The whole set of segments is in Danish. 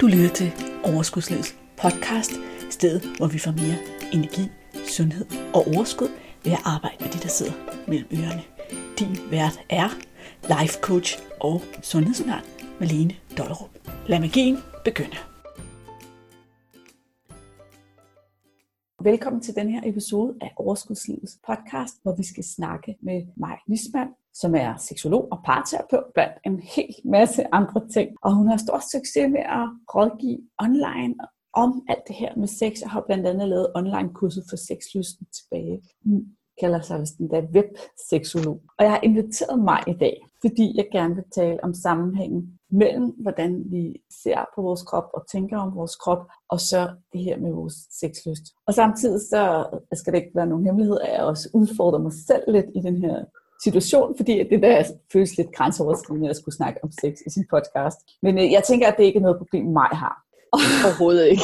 Du lytter til Overskudslivets podcast, stedet hvor vi får mere energi, sundhed og overskud ved at arbejde med de, der sidder mellem ørerne. Din vært er life coach og sundhedsundern Malene Dollerup. Lad magien begynde. Velkommen til den her episode af Overskudslivets podcast, hvor vi skal snakke med Maj Nisman, som er seksolog og parterapeut blandt en hel masse andre ting. Og hun har stor succes med at rådgive online om alt det her med sex, og har blandt andet lavet online kurset for sexlysten tilbage. Hun kalder sig vist den der webseksolog. Og jeg har inviteret mig i dag, fordi jeg gerne vil tale om sammenhængen mellem, hvordan vi ser på vores krop og tænker om vores krop, og så det her med vores sexlyst. Og samtidig så skal det ikke være nogen hemmelighed, at jeg også udfordrer mig selv lidt i den her situation, fordi det der føles lidt grænseoverskridende at skulle snakke om sex i sin podcast. Men øh, jeg tænker, at det ikke er noget problem, mig har. Overhovedet ikke.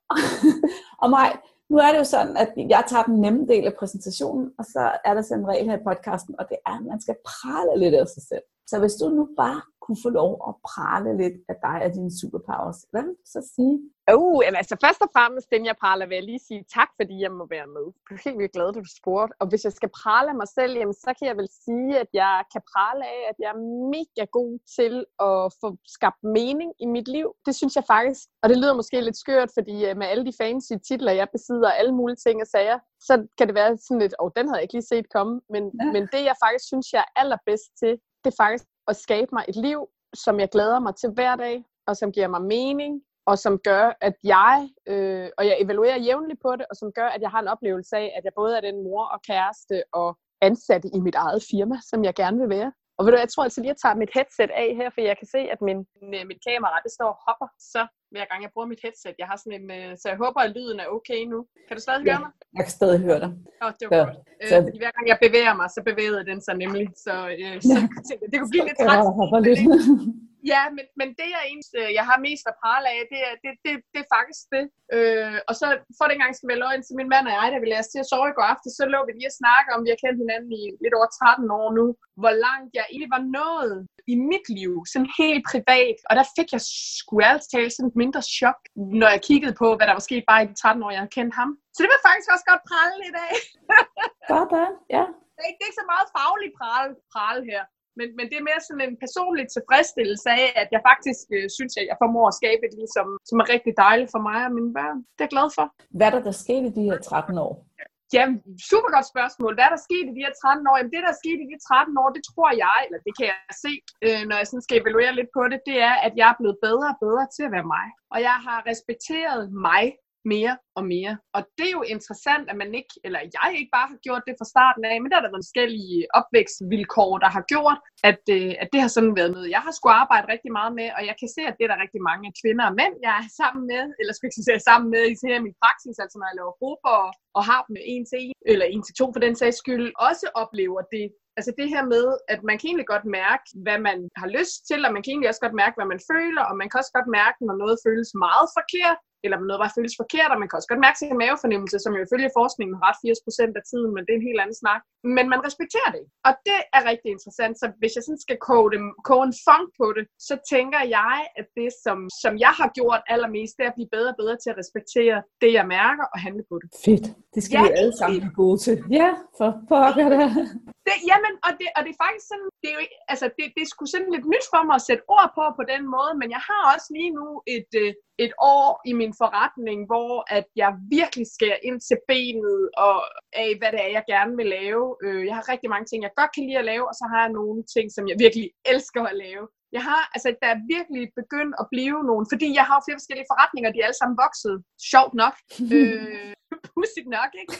og mig, nu er det jo sådan, at jeg tager den nemme del af præsentationen, og så er der sådan en regel her i podcasten, og det er, at man skal prale lidt af sig selv. Så hvis du nu bare kunne få lov at prale lidt af dig og dine superpowers, hvad vil du så sige? Uh, altså først og fremmest, den jeg praler, vil jeg lige sige tak, fordi jeg må være med. Jeg er helt vildt glad, at du spurgte. Og hvis jeg skal prale af mig selv, jamen, så kan jeg vel sige, at jeg kan prale af, at jeg er mega god til at få skabt mening i mit liv. Det synes jeg faktisk, og det lyder måske lidt skørt, fordi øh, med alle de fancy titler, jeg besidder, alle mulige ting og sager, så kan det være sådan lidt, åh, oh, den havde jeg ikke lige set komme. Men, ja. men det, jeg faktisk synes, jeg er allerbedst til, det er faktisk at skabe mig et liv, som jeg glæder mig til hver dag, og som giver mig mening, og som gør, at jeg, øh, og jeg evaluerer jævnligt på det, og som gør, at jeg har en oplevelse af, at jeg både er den mor og kæreste og ansatte i mit eget firma, som jeg gerne vil være. Og ved du, jeg tror altså lige, at jeg tager mit headset af her, for jeg kan se, at min, øh, mit kamera, det står og hopper så hver gang jeg bruger mit headset. Jeg har sådan en, øh, så jeg håber, at lyden er okay nu. Kan du stadig ja, høre mig? Jeg kan stadig høre dig. Oh, det var så, godt. Øh, så... hver gang jeg bevæger mig, så bevæger den sig nemlig. Så, øh, så ja. det kunne blive lidt træt. Ja, men, men det jeg egentlig, øh, jeg har mest at prale af, det er, det, det, det er faktisk det. Øh, og så for den gang skal vi løgn til min mand og jeg, der vi lade os til at sove i går aften, så lå vi lige at snakke om, vi har kendt hinanden i lidt over 13 år nu, hvor langt jeg egentlig var nået i mit liv, sådan helt privat. Og der fik jeg sgu altid tale sådan et mindre chok, når jeg kiggede på, hvad der var sket bare i de 13 år, jeg havde kendt ham. Så det var faktisk også godt prale i dag. Sådan, ja. Det er, ikke, det er ikke så meget faglig prale, prale her. Men, men det er mere sådan en personlig tilfredsstillelse af, at jeg faktisk øh, synes, at jeg formår at skabe et liv, som, som er rigtig dejligt for mig og mine børn. Det er jeg glad for. Hvad er der, der skete i de her 13 år? Ja, super godt spørgsmål. Hvad er der sket i de her 13 år? Jamen det, der er sket i de 13 år, det tror jeg, eller det kan jeg se, øh, når jeg sådan skal evaluere lidt på det, det er, at jeg er blevet bedre og bedre til at være mig. Og jeg har respekteret mig mere og mere. Og det er jo interessant, at man ikke, eller jeg ikke bare har gjort det fra starten af, men der er der forskellige opvækstvilkår, der har gjort, at, øh, at det har sådan været noget, jeg har skulle arbejde rigtig meget med, og jeg kan se, at det er der rigtig mange kvinder og mænd, jeg er sammen med, eller skal jeg sige sammen med i min praksis, altså når jeg laver grupper og, og har dem en til en, eller en til to for den sags skyld, også oplever det, Altså det her med, at man kan egentlig godt mærke, hvad man har lyst til, og man kan egentlig også godt mærke, hvad man føler, og man kan også godt mærke, når noget føles meget forkert, eller noget bare føles forkert, og man kan også godt mærke sin mavefornemmelse, som jo ifølge forskningen ret 80% af tiden, men det er en helt anden snak. Men man respekterer det, og det er rigtig interessant. Så hvis jeg sådan skal koge, det, koge en funk på det, så tænker jeg, at det, som, som jeg har gjort allermest, det er at blive bedre og bedre til at respektere det, jeg mærker, og handle på det. Fedt. Det skal ja, vi alle sammen blive gode til. Ja, for pokker det. det jamen, og det, og det er faktisk sådan, det er jo, altså, det, det er sgu sådan lidt nyt for mig at sætte ord på på den måde, men jeg har også lige nu et, øh, et år i min forretning, hvor at jeg virkelig skærer ind til benet og af, hvad det er, jeg gerne vil lave. Øh, jeg har rigtig mange ting, jeg godt kan lide at lave, og så har jeg nogle ting, som jeg virkelig elsker at lave. Jeg har, altså, der er virkelig begyndt at blive nogen, fordi jeg har flere forskellige forretninger, de er alle sammen vokset, sjovt nok. øh, pudsigt nok, ikke?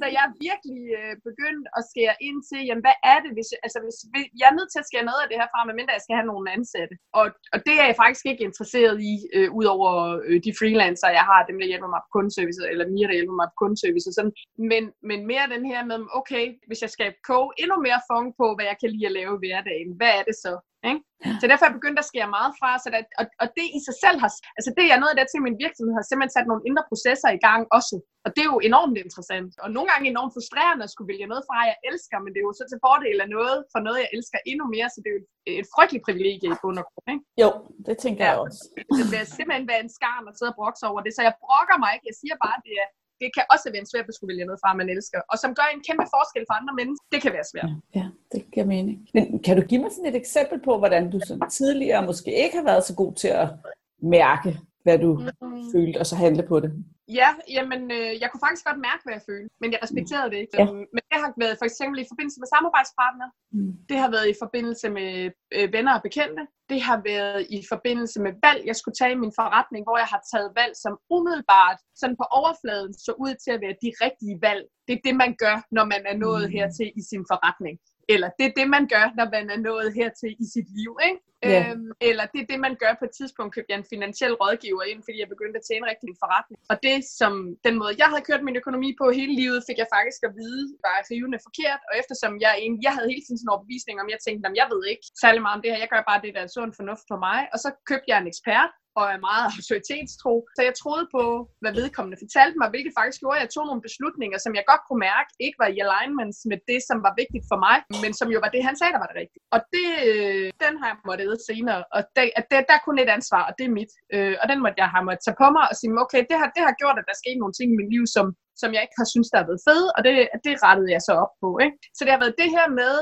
Så jeg er virkelig øh, begyndt at skære ind til, jamen hvad er det, hvis jeg, altså hvis, jeg er nødt til at skære noget af det her fra, medmindre jeg skal have nogle ansatte. Og, og det er jeg faktisk ikke interesseret i, øh, udover øh, de freelancer, jeg har, dem der hjælper mig på kundeservice, eller Mia, der hjælper mig på kundeservice, sådan. Men, men mere den her med, okay, hvis jeg skal koge endnu mere funk på, hvad jeg kan lide at lave i hverdagen, hvad er det så? Ikke? Så derfor er jeg begyndt at skære meget fra, så der, og, og det i sig selv har, altså det er noget af det til, min virksomhed har simpelthen sat nogle indre processer i gang også. Og det er jo enormt interessant. Og nogle gange enormt frustrerende at skulle vælge noget fra, jeg elsker, men det er jo så til fordel af noget for noget, jeg elsker endnu mere, så det er jo et frygteligt privilegie i bund og grund. Ikke? Jo, det tænker ja. jeg også. Det vil simpelthen være en skarn at sidde og brokse over det, så jeg brokker mig ikke. Jeg siger bare, at det er, det kan også være en svær at skulle vælge noget fra, man elsker, og som gør en kæmpe forskel for andre mennesker. Det kan være svært. Ja, ja det giver mening. Men kan du give mig sådan et eksempel på, hvordan du sådan tidligere måske ikke har været så god til at mærke, hvad du mm. følte, og så handle på det? Ja, jamen, øh, jeg kunne faktisk godt mærke, hvad jeg følte, men jeg respekterede det ikke. Ja. Øhm, men det har været for eksempel i forbindelse med samarbejdspartnere. Mm. Det har været i forbindelse med øh, venner og bekendte. Det har været i forbindelse med valg, jeg skulle tage i min forretning, hvor jeg har taget valg, som umiddelbart sådan på overfladen så ud til at være de rigtige valg. Det er det, man gør, når man er nået mm. hertil i sin forretning. Eller det er det, man gør, når man er nået hertil i sit liv. Ikke? Yeah. Øhm, eller det er det, man gør på et tidspunkt, købte jeg en finansiel rådgiver ind, fordi jeg begyndte at tjene rigtig en forretning. Og det, som den måde, jeg havde kørt min økonomi på hele livet, fik jeg faktisk at vide, var rivende forkert. Og eftersom jeg, en, jeg havde hele tiden sådan en overbevisning om, jeg tænkte, jeg ved ikke særlig meget om det her, jeg gør bare det, der er sund fornuft for mig. Og så købte jeg en ekspert, og er meget autoritetstro. Så jeg troede på, hvad vedkommende fortalte mig, hvilket faktisk gjorde, at jeg tog nogle beslutninger, som jeg godt kunne mærke, ikke var i alignment med det, som var vigtigt for mig, men som jo var det, han sagde, der var det rigtige. Og det, øh, den har jeg måttet æde senere, og det, at det, der er kun et ansvar, og det er mit. Øh, og den måtte jeg have måttet tage på mig og sige, okay, det har, det har gjort, at der skete nogle ting i mit liv, som, som jeg ikke har synes der har været fede, og det, det rettede jeg så op på. Ikke? Så det har været det her med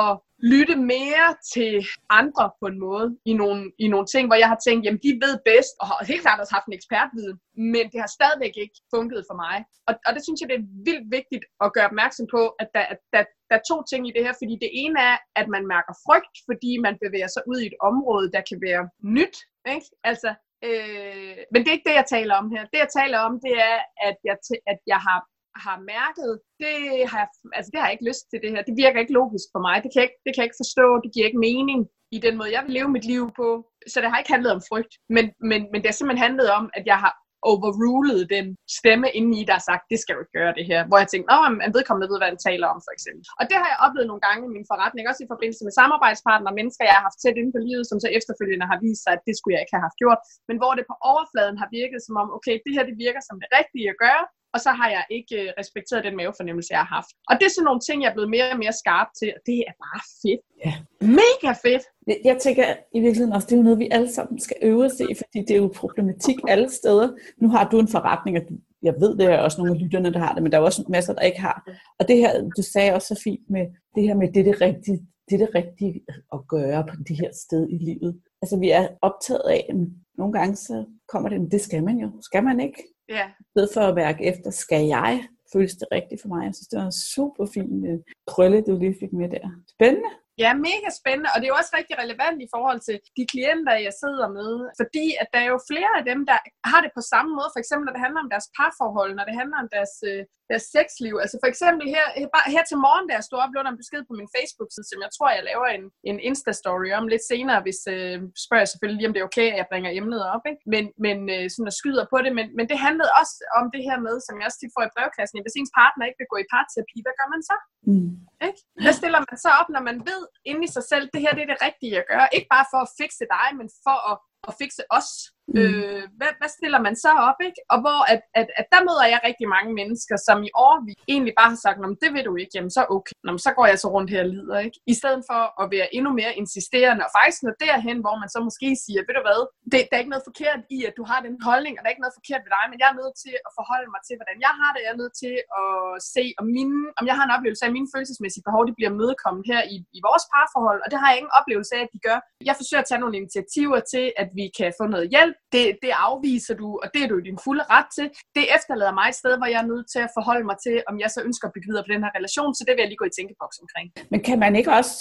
at lytte mere til andre på en måde i nogle, i nogle ting, hvor jeg har tænkt, jamen de ved bedst, og har helt klart også haft en ekspertviden, men det har stadigvæk ikke funket for mig. Og, og det synes jeg, det er vildt vigtigt at gøre opmærksom på, at der, at der, der er to ting i det her, fordi det ene er, at man mærker frygt, fordi man bevæger sig ud i et område, der kan være nyt. Ikke? Altså, øh, men det er ikke det, jeg taler om her. Det, jeg taler om, det er, at jeg, at jeg har har mærket, det har, jeg, altså det har jeg ikke lyst til det her. Det virker ikke logisk for mig. Det kan jeg ikke, det kan jeg ikke forstå. Det giver ikke mening i den måde, jeg vil leve mit liv på. Så det har ikke handlet om frygt. Men, men, men det har simpelthen handlet om, at jeg har overrulet den stemme inde i, der har sagt, det skal du ikke gøre det her. Hvor jeg tænkte, at man vedkommende ved, hvad den taler om, for eksempel. Og det har jeg oplevet nogle gange i min forretning, også i forbindelse med samarbejdspartnere, mennesker, jeg har haft tæt inde på livet, som så efterfølgende har vist sig, at det skulle jeg ikke have haft gjort. Men hvor det på overfladen har virket som om, okay, det her det virker som det rigtige at gøre, og så har jeg ikke øh, respekteret den mavefornemmelse, jeg har haft. Og det er sådan nogle ting, jeg er blevet mere og mere skarp til, og det er bare fedt. Ja. Mega fedt! Jeg tænker i virkeligheden også, det er jo noget, vi alle sammen skal øve os i, fordi det er jo problematik alle steder. Nu har du en forretning, og jeg ved, det er også nogle af lytterne, der har det, men der er også masser, der ikke har. Og det her, du sagde også så fint med det her med, det er det rigtige, det er det rigtige at gøre på det her sted i livet. Altså vi er optaget af, at nogle gange så kommer det, det skal man jo. Skal man ikke? Ja. Yeah. for at mærke efter, skal jeg? Føles det rigtigt for mig? Jeg synes, det var en super fin uh, krølle, du lige fik med der. Spændende. Ja, mega spændende, og det er jo også rigtig relevant i forhold til de klienter, jeg sidder med, fordi at der er jo flere af dem, der har det på samme måde, for eksempel når det handler om deres parforhold, når det handler om deres, øh, deres sexliv. Altså for eksempel her, bare her til morgen, da jeg stod op, lå der en besked på min Facebook-side, som jeg tror, jeg laver en, en Insta-story om lidt senere, hvis øh, spørger jeg selvfølgelig lige, om det er okay, at jeg bringer emnet op, ikke? Men, men øh, sådan at skyder på det, men, men det handlede også om det her med, som jeg også tit får i brevkassen, hvis ens partner ikke vil gå i parterapi, hvad gør man så? Mm. Ikke? Hvad stiller man så op, når man ved inde i sig selv, det her det er det rigtige at gøre? Ikke bare for at fikse dig, men for at, at fikse os. Mm. Øh, hvad, hvad stiller man så op, ikke? Og hvor at, at, at der møder jeg rigtig mange mennesker, som i år vi egentlig bare har sagt, det vil du ikke, jamen så okay. Nå, så går jeg så rundt her og lider, ikke? I stedet for at være endnu mere insisterende, og faktisk nå derhen, hvor man så måske siger, ved du hvad, det, der er ikke noget forkert i, at du har den holdning, og der er ikke noget forkert ved dig, men jeg er nødt til at forholde mig til, hvordan jeg har det. Jeg er nødt til at se, om, mine, om jeg har en oplevelse af, at mine følelsesmæssige behov, de bliver mødekommet her i, i vores parforhold, og det har jeg ingen oplevelse af, at de gør. Jeg forsøger at tage nogle initiativer til, at vi kan få noget hjælp. Det, det afviser du, og det er du i din fulde ret til. Det efterlader mig et sted, hvor jeg er nødt til at forholde mig til, om jeg så ønsker at bygge videre på den her relation, så det vil jeg lige gå i tænkeboks omkring. Men kan man ikke også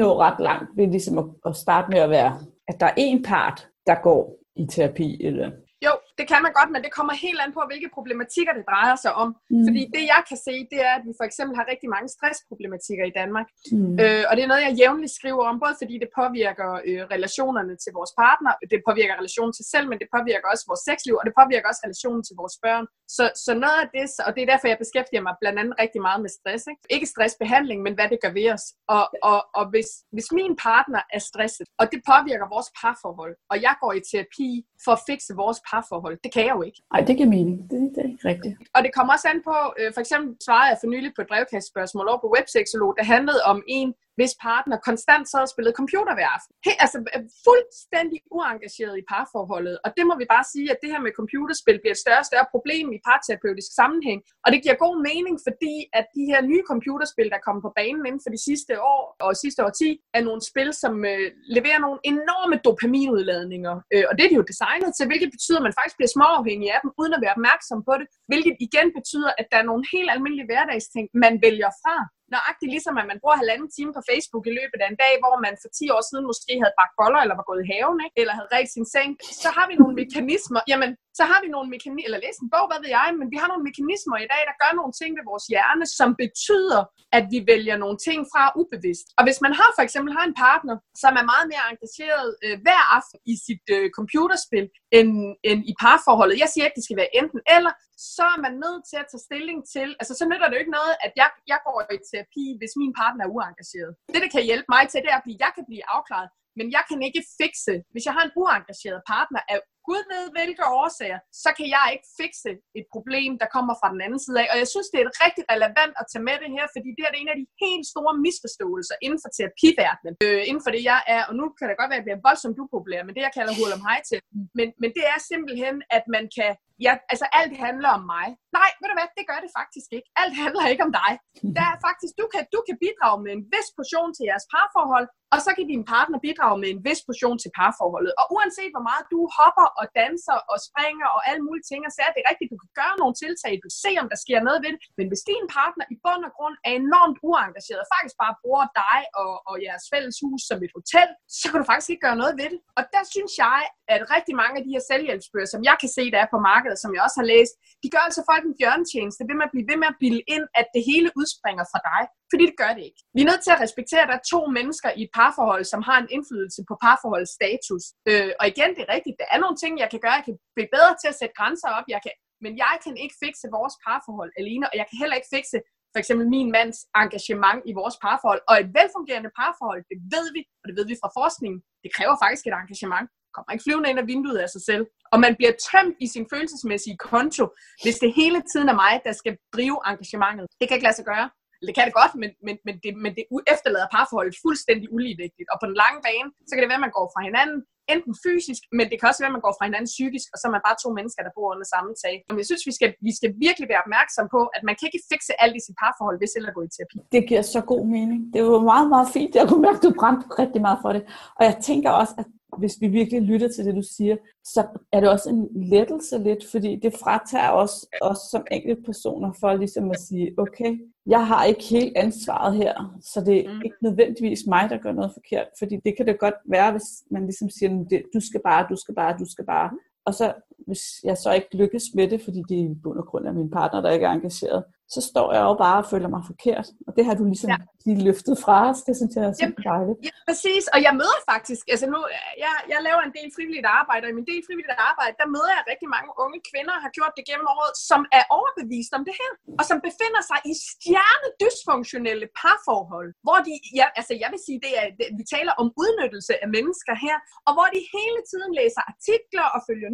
nå ret langt ved ligesom at, at starte med at være, at der er en part, der går i terapi, eller jo, det kan man godt, men det kommer helt an på, hvilke problematikker det drejer sig om. Mm. Fordi det, jeg kan se, det er, at vi for eksempel har rigtig mange stressproblematikker i Danmark. Mm. Øh, og det er noget, jeg jævnligt skriver om, både fordi det påvirker øh, relationerne til vores partner, det påvirker relationen til selv, men det påvirker også vores sexliv, og det påvirker også relationen til vores børn. Så, så noget af det, og det er derfor, jeg beskæftiger mig blandt andet rigtig meget med stress. Ikke, ikke stressbehandling, men hvad det gør ved os. Og, og, og hvis, hvis min partner er stresset, og det påvirker vores parforhold, og jeg går i terapi for at fikse vores parforhold, det kan jeg jo ikke. Nej, det giver mening. Det, det er ikke rigtigt. Og det kommer også an på, øh, for eksempel svarede jeg for nylig på et brevkastspørgsmål over på Websexolog, der handlede om en, hvis partner konstant sad og spillede computer hver aften. He, altså øh, fuldstændig uengageret i parforholdet. Og det må vi bare sige, at det her med computerspil bliver et større og større problem i parterapeutisk sammenhæng. Og det giver god mening, fordi at de her nye computerspil, der kommer på banen inden for de sidste år og sidste årti, er nogle spil, som øh, leverer nogle enorme dopaminudladninger. Øh, og det er de jo designet til, hvilket betyder, at man faktisk bliver småafhængig af dem, uden at være opmærksom på det. Hvilket igen betyder, at der er nogle helt almindelige hverdagsting, man vælger fra nøjagtigt ligesom, at man bruger halvanden time på Facebook i løbet af en dag, hvor man for 10 år siden måske havde bagt boller, eller var gået i haven, ikke? eller havde ret sin seng, så har vi nogle mekanismer, jamen, så har vi nogle mekanismer, eller læs en bog, hvad ved jeg, men vi har nogle mekanismer i dag, der gør nogle ting ved vores hjerne, som betyder, at vi vælger nogle ting fra ubevidst. Og hvis man har for eksempel har en partner, som er meget mere engageret øh, hver aften i sit øh, computerspil, end, end i parforholdet, jeg siger ikke, det skal være enten eller, så er man nødt til at tage stilling til, altså så nytter det jo ikke noget, at jeg, jeg går i terapi, hvis min partner er uengageret. Det, der kan hjælpe mig til, det er, at jeg kan blive afklaret, men jeg kan ikke fikse, hvis jeg har en uengageret partner er Gud ved hvilke årsager, så kan jeg ikke fikse et problem, der kommer fra den anden side af. Og jeg synes, det er rigtig relevant at tage med det her, fordi det er en af de helt store misforståelser inden for terapiverdenen. Øh, inden for det, jeg er, og nu kan det godt være, at jeg bliver voldsomt upopulær, men det, jeg kalder hul om hej til. Men, men det er simpelthen, at man kan ja, altså alt handler om mig. Nej, ved du hvad, det gør det faktisk ikke. Alt handler ikke om dig. Der er faktisk, du kan, du kan bidrage med en vis portion til jeres parforhold, og så kan din partner bidrage med en vis portion til parforholdet. Og uanset hvor meget du hopper og danser og springer og alle mulige ting, og så er det rigtigt, du kan gøre nogle tiltag, du kan se, om der sker noget ved det. Men hvis din partner i bund og grund er enormt uengageret, og faktisk bare bruger dig og, og jeres fælles hus som et hotel, så kan du faktisk ikke gøre noget ved det. Og der synes jeg, at rigtig mange af de her selvhjælpsbøger, som jeg kan se, der er på markedet, som jeg også har læst, de gør altså folk en bjørntjeneste ved med at blive ved med at bilde ind, at det hele udspringer fra dig. Fordi det gør det ikke. Vi er nødt til at respektere, at der er to mennesker i et parforhold, som har en indflydelse på parforholdets status. Øh, og igen, det er rigtigt. Der er nogle ting, jeg kan gøre. Jeg kan blive bedre til at sætte grænser op. Jeg kan, men jeg kan ikke fikse vores parforhold alene, og jeg kan heller ikke fikse for eksempel min mands engagement i vores parforhold. Og et velfungerende parforhold, det ved vi, og det ved vi fra forskningen, det kræver faktisk et engagement kommer ikke flyvende ind af vinduet af sig selv. Og man bliver tømt i sin følelsesmæssige konto, hvis det hele tiden er mig, der skal drive engagementet. Det kan ikke lade sig gøre. Det kan det godt, men, men, men, det, men det efterlader parforholdet fuldstændig uligevægtigt. Og på den lange bane, så kan det være, at man går fra hinanden, enten fysisk, men det kan også være, at man går fra hinanden psykisk, og så er man bare to mennesker, der bor under samme tag. Men jeg synes, vi skal, vi skal virkelig være opmærksom på, at man kan ikke fikse alt i sit parforhold, hvis eller gå i terapi. Det giver så god mening. Det var meget, meget fint. Jeg kunne mærke, at du brændte rigtig meget for det. Og jeg tænker også, at hvis vi virkelig lytter til det, du siger, så er det også en lettelse lidt, fordi det fratager os, os som enkelte personer for ligesom at sige, okay, jeg har ikke helt ansvaret her, så det er mm. ikke nødvendigvis mig, der gør noget forkert, fordi det kan det godt være, hvis man ligesom siger, du skal bare, du skal bare, du skal bare. Og så hvis jeg så ikke lykkes med det, fordi det er i bund og grund af min partner, der ikke er engageret, så står jeg jo bare og føler mig forkert. Og det har du ligesom ja. lige løftet fra os. Det synes jeg er super dejligt. Ja, præcis. Og jeg møder faktisk, altså nu, jeg, jeg laver en del frivilligt arbejde, og i min del frivilligt arbejde, der møder jeg rigtig mange unge kvinder, har gjort det gennem året, som er overbevist om det her, og som befinder sig i stjernedysfunktionelle parforhold, hvor de, ja, altså jeg vil sige, det er, det, vi taler om udnyttelse af mennesker her, og hvor de hele tiden læser artikler og følger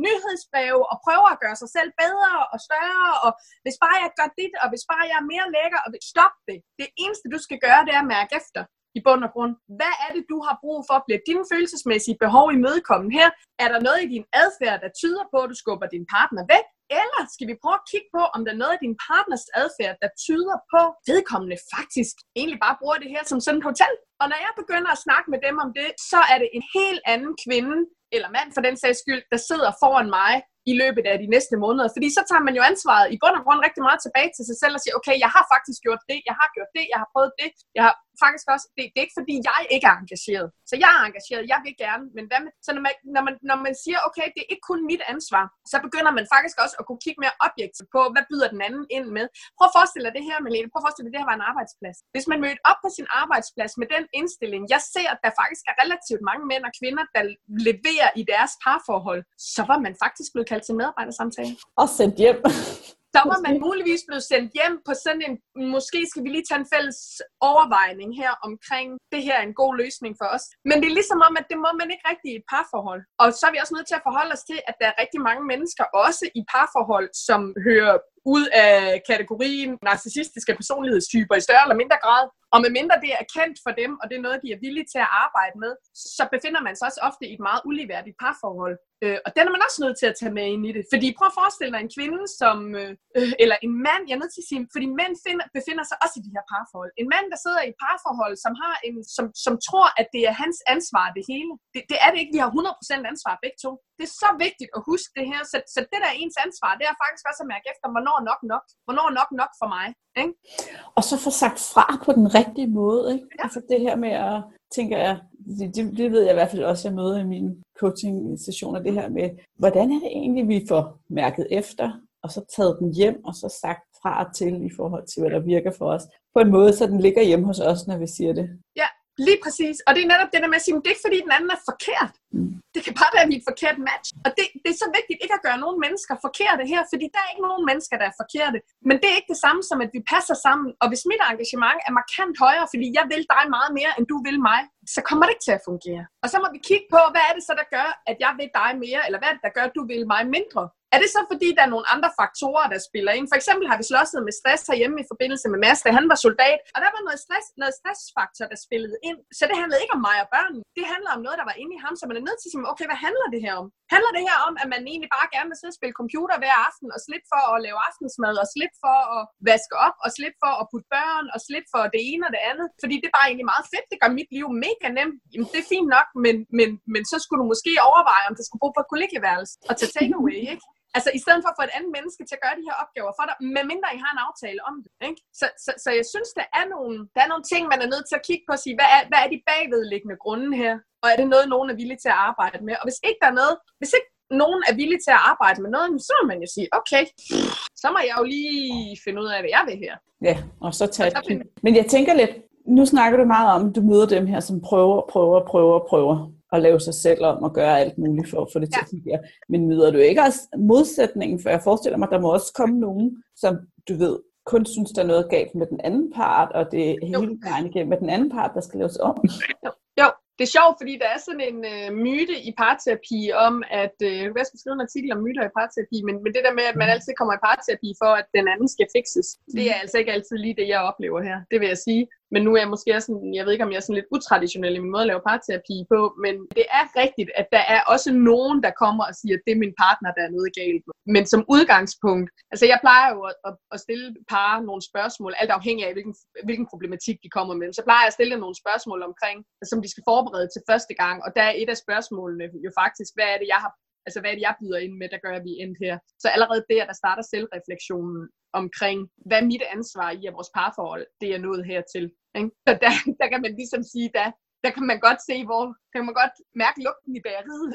nyhedsbreve og prøver at gøre sig selv bedre og større, og hvis bare jeg gør dit, og hvis hvis bare jeg er mere lækker, og stop det. Det eneste, du skal gøre, det er at mærke efter i bund og grund. Hvad er det, du har brug for? Bliver dine følelsesmæssige behov imødekommet her? Er der noget i din adfærd, der tyder på, at du skubber din partner væk? Eller skal vi prøve at kigge på, om der er noget i din partners adfærd, der tyder på, at vedkommende faktisk egentlig bare bruger det her som sådan et hotel? Og når jeg begynder at snakke med dem om det, så er det en helt anden kvinde, eller mand for den sags skyld, der sidder foran mig i løbet af de næste måneder. Fordi så tager man jo ansvaret i bund og grund rigtig meget tilbage til sig selv og siger, okay, jeg har faktisk gjort det, jeg har gjort det, jeg har prøvet det, jeg har faktisk også, det, det er ikke fordi, jeg ikke er engageret. Så jeg er engageret, jeg vil gerne, men hvad med, så når man, når, man, når man siger, okay, det er ikke kun mit ansvar, så begynder man faktisk også at kunne kigge mere objektivt på, hvad byder den anden ind med. Prøv at forestille dig det her, Melene. Prøv at forestille dig, det her var en arbejdsplads. Hvis man mødte op på sin arbejdsplads med den indstilling, jeg ser, at der faktisk er relativt mange mænd og kvinder, der leverer i deres parforhold, så var man faktisk blevet kaldt til medarbejdersamtale. Og sendt hjem. Så var man muligvis blevet sendt hjem på sådan en, måske skal vi lige tage en fælles overvejning her omkring, det her er en god løsning for os. Men det er ligesom om, at det må man ikke rigtig i et parforhold. Og så er vi også nødt til at forholde os til, at der er rigtig mange mennesker, også i parforhold, som hører ud af kategorien narcissistiske personlighedstyper i større eller mindre grad. Og medmindre det er kendt for dem, og det er noget, de er villige til at arbejde med, så befinder man sig også ofte i et meget uligeværdigt parforhold. Øh, og den er man også nødt til at tage med ind i det. Fordi prøv at forestille dig en kvinde, som, øh, eller en mand, jeg er nødt til at sige, fordi mænd finder, befinder sig også i de her parforhold. En mand, der sidder i et parforhold, som, har en, som, som tror, at det er hans ansvar det hele. Det, det er det ikke. Vi har 100% ansvar begge to. Det er så vigtigt at huske det her. Så, så det, der er ens ansvar, det er faktisk også at mærke efter, hvornår nok nok. Hvornår nok nok for mig. Ikke? Og så få sagt fra på den rigtige måde. Ikke? Ja. Altså det her med at, tænker jeg, det, det, det ved jeg i hvert fald også, jeg møder i mine coaching-sessioner, det her med, hvordan er det egentlig, vi får mærket efter, og så taget den hjem, og så sagt fra og til i forhold til, hvad der virker for os. På en måde, så den ligger hjemme hos os, når vi siger det. Ja, Lige præcis. Og det er netop det der med at sige, det er ikke fordi den anden er forkert. Mm. Det kan bare være, at et forkert match. Og det, det er så vigtigt ikke at gøre nogen mennesker forkerte her, fordi der er ikke nogen mennesker, der er forkerte. Men det er ikke det samme som, at vi passer sammen. Og hvis mit engagement er markant højere, fordi jeg vil dig meget mere, end du vil mig, så kommer det ikke til at fungere. Og så må vi kigge på, hvad er det så, der gør, at jeg vil dig mere, eller hvad er det, der gør, at du vil mig mindre? Er det så fordi, der er nogle andre faktorer, der spiller ind? For eksempel har vi slåsset med stress herhjemme i forbindelse med Mads, da han var soldat. Og der var noget, stress, noget stressfaktor, der spillede ind. Så det handlede ikke om mig og børnene. Det handler om noget, der var inde i ham. Så man er nødt til at sige, okay, hvad handler det her om? Handler det her om, at man egentlig bare gerne vil sidde og spille computer hver aften, og slippe for at lave aftensmad, og slippe for at vaske op, og slippe for at putte børn, og slippe for det ene og det andet? Fordi det er bare egentlig meget fedt. Det gør mit liv mega nemt. Jamen, det er fint nok, men, men, men så skulle du måske overveje, om det skulle bo på et kollegieværelse og tage takeaway, ikke? Altså i stedet for at få et andet menneske til at gøre de her opgaver for dig, medmindre I har en aftale om det. Ikke? Så, så, så jeg synes, der er, nogle, der er nogle ting, man er nødt til at kigge på og sige, hvad er, hvad er de bagvedliggende grunde her? Og er det noget, nogen er villige til at arbejde med? Og hvis ikke der er noget, hvis ikke nogen er villige til at arbejde med noget, så må man jo sige, okay, så må jeg jo lige finde ud af, hvad jeg vil her. Ja, og så tage et. Men jeg tænker lidt, nu snakker du meget om, at du møder dem her, som prøver, prøver, prøver, prøver at lave sig selv om og gøre alt muligt for at få det ja. til at fungere. Men møder du ikke også modsætningen? For jeg forestiller mig, at der må også komme nogen, som du ved, kun synes, der er noget galt med den anden part, og det er hele vejen igennem med den anden part, der skal laves om. Jo, jo. det er sjovt, fordi der er sådan en øh, myte i parterapi om, at, øh, jeg skal skrive en artikel om myter i parterapi, men, men det der med, at man altid kommer i parterapi for, at den anden skal fikses, det er altså ikke altid lige det, jeg oplever her. Det vil jeg sige. Men nu er jeg måske sådan, jeg ved ikke, om jeg er sådan lidt utraditionel i min måde at lave parterapi på, men det er rigtigt, at der er også nogen, der kommer og siger, at det er min partner, der er noget galt med. Men som udgangspunkt, altså jeg plejer jo at, at, at stille par nogle spørgsmål, alt afhængig af, hvilken, hvilken problematik de kommer med. Så plejer jeg at stille nogle spørgsmål omkring, altså, som de skal forberede til første gang, og der er et af spørgsmålene jo faktisk, hvad er det, jeg har altså hvad er det, jeg byder ind med, der gør, at vi er endt her. Så allerede der, der starter selvreflektionen omkring, hvad er mit ansvar i, at vores parforhold, det er nået hertil. Ikke? Så der, der kan man ligesom sige, der, der kan man godt se, hvor kan man godt mærke lugten i bageriet,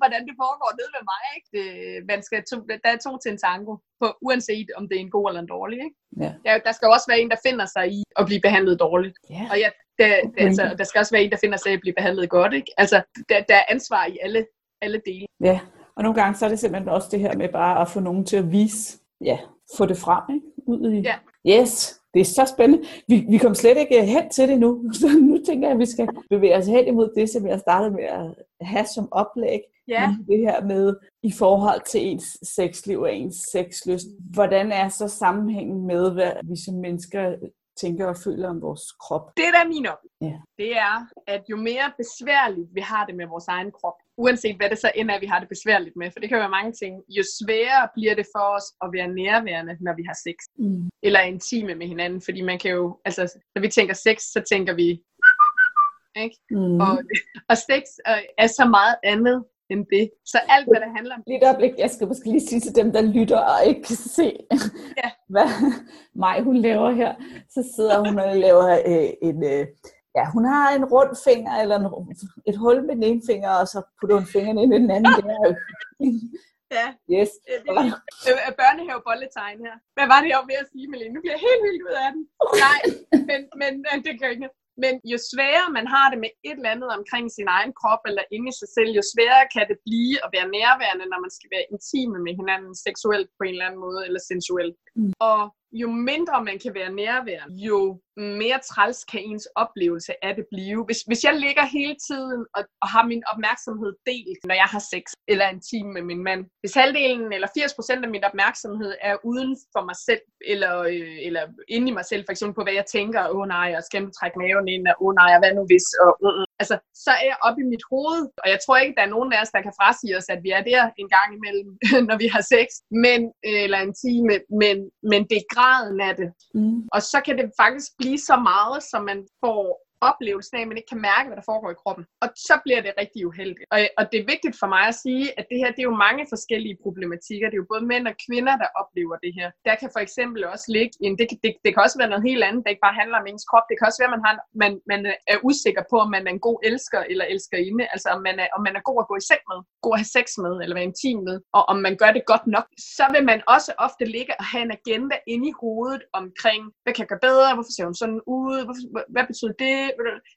hvordan det foregår nede ved mig. Ikke? Det, man skal to, der er to til en tango, på, uanset om det er en god eller en dårlig. Ikke? Ja. Der, der skal også være en, der finder sig i at blive behandlet dårligt. Ja. Og ja, der, der, altså, der skal også være en, der finder sig i at blive behandlet godt. Ikke? Altså, der, der er ansvar i alle, alle dele. Ja, og nogle gange så er det simpelthen også det her med bare at få nogen til at vise, ja, få det frem, ikke? Ud i, ja. yes, det er så spændende. Vi, vi kom slet ikke hen til det nu, så nu tænker jeg, at vi skal bevæge os hen imod det, som jeg startede med at have som oplæg. Ja. Det her med i forhold til ens sexliv og ens sexlyst. Hvordan er så sammenhængen med, hvad vi som mennesker tænker og føler om vores krop. Det der er min op. Ja. Det er, at jo mere besværligt vi har det med vores egen krop, uanset hvad det så end er, vi har det besværligt med, for det kan være mange ting, jo sværere bliver det for os at være nærværende, når vi har sex. Mm. Eller intime med hinanden, fordi man kan jo, altså, når vi tænker sex, så tænker vi, ikke? Mm. Og, og sex er så meget andet end det. Så alt, hvad der handler om... Lige et øjeblik, jeg skal måske lige sige til dem, der lytter og ikke kan se, ja. hvad mig hun laver her. Så sidder hun og laver øh, en... Øh, ja, hun har en rund finger, eller en, et hul med den ene finger, og så putter hun fingeren ind i den anden. Det er Ja. Yes. Det er børnehavebolletegn her. Hvad var det, jeg var ved at sige, Melene? Nu bliver jeg helt vildt ud af den. Nej, men, men det kan ikke. Men jo sværere man har det med et eller andet omkring sin egen krop eller inde i sig selv, jo sværere kan det blive at være nærværende, når man skal være intime med hinanden seksuelt på en eller anden måde, eller sensuelt. Mm. Og jo mindre man kan være nærværende, jo mere træls kan ens oplevelse af det blive. Hvis, hvis jeg ligger hele tiden og, og har min opmærksomhed delt, når jeg har sex eller en time med min mand. Hvis halvdelen eller 80% af min opmærksomhed er uden for mig selv, eller, øh, eller inde i mig selv, for eksempel på hvad jeg tænker, åh oh, nej, jeg skal trække maven ind, og åh oh, nej, hvad nu hvis, og uh, uh. altså, så er jeg oppe i mit hoved, og jeg tror ikke, der er nogen af os, der kan frasige os, at vi er der en gang imellem, når vi har sex, men, eller en time, men, men det er graden af det. Mm. Og så kan det faktisk blive så meget, som man får oplevelsen af, at man ikke kan mærke, hvad der foregår i kroppen. Og så bliver det rigtig uheldigt. Og, og det er vigtigt for mig at sige, at det her det er jo mange forskellige problematikker. Det er jo både mænd og kvinder, der oplever det her. Der kan for eksempel også ligge en, det, det, det kan også være noget helt andet, der ikke bare handler om ens krop. Det kan også være, at man, har, man, man er usikker på, om man er en god elsker eller elskerinde. Altså om man, er, om man er god at gå i seng med, god at have sex med, eller være intim med, og om man gør det godt nok. Så vil man også ofte ligge og have en agenda inde i hovedet omkring, hvad kan jeg gøre bedre, hvorfor ser hun sådan ud, hvorfor, hvad betyder det,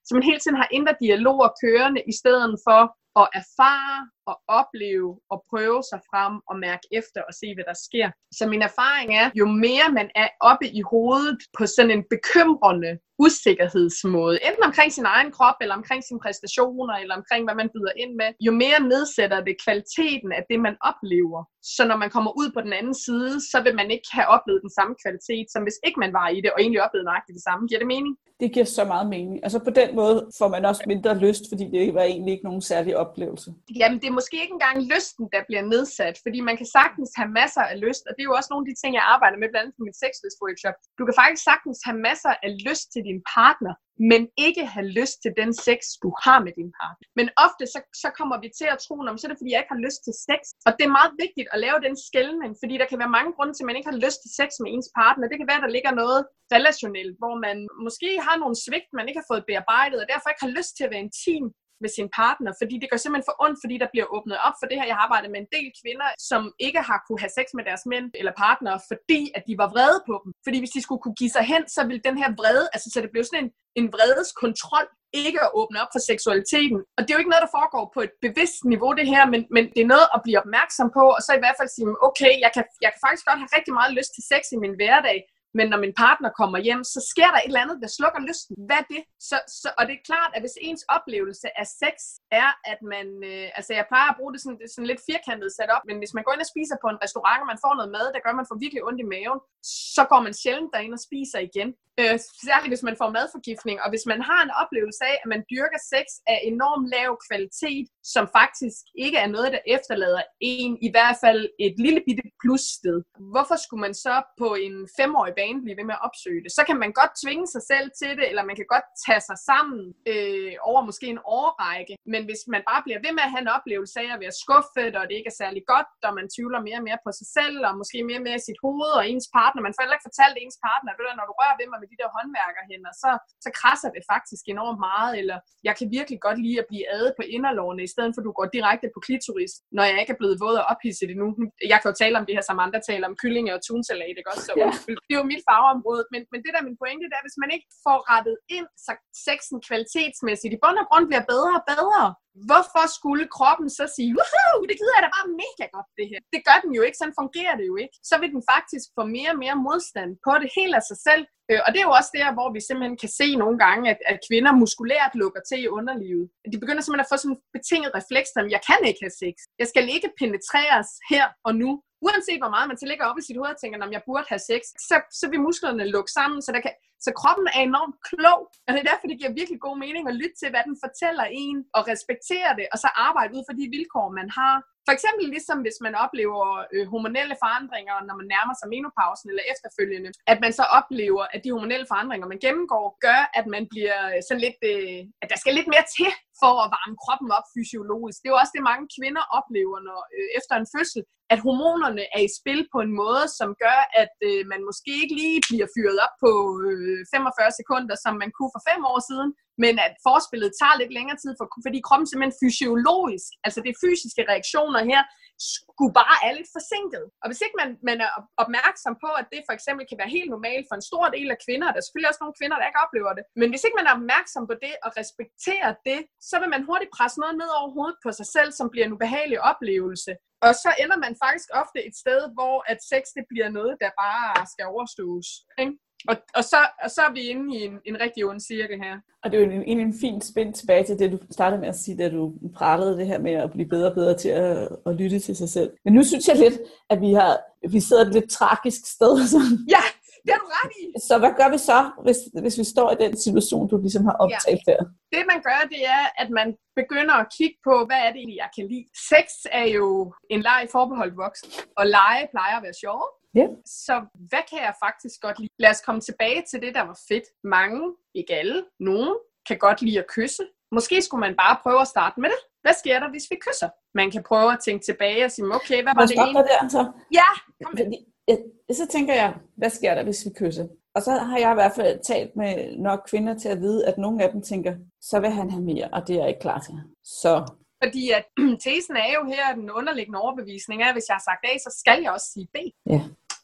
så man hele tiden har indre dialoger kørende, i stedet for at erfare og opleve og prøve sig frem og mærke efter og se, hvad der sker. Så min erfaring er, jo mere man er oppe i hovedet på sådan en bekymrende usikkerhedsmåde, enten omkring sin egen krop, eller omkring sine præstationer, eller omkring, hvad man byder ind med, jo mere nedsætter det kvaliteten af det, man oplever. Så når man kommer ud på den anden side, så vil man ikke have oplevet den samme kvalitet, som hvis ikke man var i det, og egentlig oplevede nøjagtigt det samme. Giver det mening? Det giver så meget mening. Altså på den måde får man også mindre lyst, fordi det var egentlig ikke nogen særlig oplevelse. Jamen det er måske ikke engang lysten, der bliver nedsat, fordi man kan sagtens have masser af lyst, og det er jo også nogle af de ting, jeg arbejder med, blandt andet på mit sexlist workshop. Du kan faktisk sagtens have masser af lyst til din partner, men ikke have lyst til den sex, du har med din partner. Men ofte så, så kommer vi til at tro, om så er det fordi, jeg ikke har lyst til sex. Og det er meget vigtigt at lave den skældning, fordi der kan være mange grunde til, at man ikke har lyst til sex med ens partner. Det kan være, at der ligger noget relationelt, hvor man måske har nogle svigt, man ikke har fået bearbejdet, og derfor ikke har lyst til at være intim med sin partner, fordi det gør simpelthen for ondt, fordi der bliver åbnet op for det her. Jeg har arbejdet med en del kvinder, som ikke har kunne have sex med deres mænd eller partner, fordi at de var vrede på dem. Fordi hvis de skulle kunne give sig hen, så ville den her vrede, altså så det blev sådan en, en vredes kontrol, ikke at åbne op for seksualiteten. Og det er jo ikke noget, der foregår på et bevidst niveau, det her, men, men det er noget at blive opmærksom på, og så i hvert fald sige, okay, jeg kan, jeg kan faktisk godt have rigtig meget lyst til sex i min hverdag, men når min partner kommer hjem, så sker der et eller andet, der slukker lysten. Hvad er det? Så, så, og det er klart, at hvis ens oplevelse af sex er, at man... Øh, altså, jeg plejer at bruge det sådan, det sådan lidt firkantet sat op, men hvis man går ind og spiser på en restaurant, og man får noget mad, der gør, at man får virkelig ondt i maven, så går man sjældent derind og spiser igen. Øh, særligt hvis man får madforgiftning, og hvis man har en oplevelse af, at man dyrker sex af enorm lav kvalitet, som faktisk ikke er noget, der efterlader en, i hvert fald et lille bitte plussted. Hvorfor skulle man så på en femårig bane blive ved med at opsøge det? Så kan man godt tvinge sig selv til det, eller man kan godt tage sig sammen øh, over måske en årrække, men hvis man bare bliver ved med at have en oplevelse af at være skuffet, og det ikke er særlig godt, og man tvivler mere og mere på sig selv, og måske mere og mere i sit hoved og ens partner, man får heller ikke fortalt ens partner, ved du, når du rører ved mig med de der håndværkerhænder, så, så krasser det faktisk enormt meget, eller jeg kan virkelig godt lide at blive adet på inderlårene, i stedet for at du går direkte på klitoris, når jeg ikke er blevet våd og ophidset endnu. Jeg kan jo tale om det her, som andre taler om kylling og tunsalat, ikke også? Så ja. det er jo mit fagområde, men, men det der er min pointe, det er, hvis man ikke får rettet ind, så sexen kvalitetsmæssigt i bund og grund bliver bedre og bedre, hvorfor skulle kroppen så sige, Woohoo, det gider jeg da bare mega godt det her. Det gør den jo ikke, sådan fungerer det jo ikke. Så vil den faktisk få mere og mere modstand på det helt af sig selv. Øh, og det er jo også der, hvor vi simpelthen kan se nogle gange, at, at kvinder muskulært lukker til i underlivet. De begynder simpelthen at få sådan en betinget refleks, at jeg kan ikke have sex. Jeg skal ikke penetreres her og nu uanset hvor meget man så ligger op i sit hoved og tænker, om jeg burde have sex, så, så vil musklerne lukke sammen, så, der kan, så kroppen er enormt klog, og det er derfor, det giver virkelig god mening at lytte til, hvad den fortæller en, og respektere det, og så arbejde ud fra de vilkår, man har. For eksempel ligesom hvis man oplever øh, hormonelle forandringer, når man nærmer sig menopausen eller efterfølgende, at man så oplever, at de hormonelle forandringer, man gennemgår, gør, at man bliver sådan lidt, øh, at der skal lidt mere til, for at varme kroppen op fysiologisk. Det er jo også det, mange kvinder oplever når, øh, efter en fødsel, at hormonerne er i spil på en måde, som gør, at øh, man måske ikke lige bliver fyret op på øh, 45 sekunder, som man kunne for fem år siden, men at forspillet tager lidt længere tid, for, fordi kroppen simpelthen fysiologisk, altså det fysiske reaktioner her, skulle bare er lidt forsinket. Og hvis ikke man, man er opmærksom på, at det for eksempel kan være helt normalt for en stor del af kvinder, der er selvfølgelig også nogle kvinder, der ikke oplever det, men hvis ikke man er opmærksom på det og respekterer det, så vil man hurtigt presse noget ned over hovedet på sig selv, som bliver en ubehagelig oplevelse. Og så ender man faktisk ofte et sted, hvor at sex det bliver noget, der bare skal overstås. Ikke? Og, og, så, og så er vi inde i en, en rigtig ond cirkel her. Og det er jo en, en, en fin spænd tilbage til det, du startede med at sige, da du pralede det her med at blive bedre og bedre til at, at lytte til sig selv. Men nu synes jeg lidt, at vi har vi sidder et lidt tragisk sted. Så. Ja, det er du ret i. Så hvad gør vi så, hvis, hvis vi står i den situation, du ligesom har optalt ja. der? Det man gør, det er, at man begynder at kigge på, hvad er det egentlig, jeg kan lide. Sex er jo en leg forbeholdt voksen, og lege plejer at være sjov. Ja. Så hvad kan jeg faktisk godt lide? Lad os komme tilbage til det, der var fedt. Mange, ikke alle, nogen, kan godt lide at kysse. Måske skulle man bare prøve at starte med det. Hvad sker der, hvis vi kysser? Man kan prøve at tænke tilbage og sige, okay, hvad var det egentlig? Der, så? Ja, kom jeg, så tænker jeg, hvad sker der, hvis vi kysser? Og så har jeg i hvert fald talt med nok kvinder til at vide, at nogle af dem tænker, så vil han have mere, og det er jeg ikke klar til. Så fordi at tesen er jo her, den underliggende overbevisning er, at hvis jeg har sagt A, så skal jeg også sige B. Ja.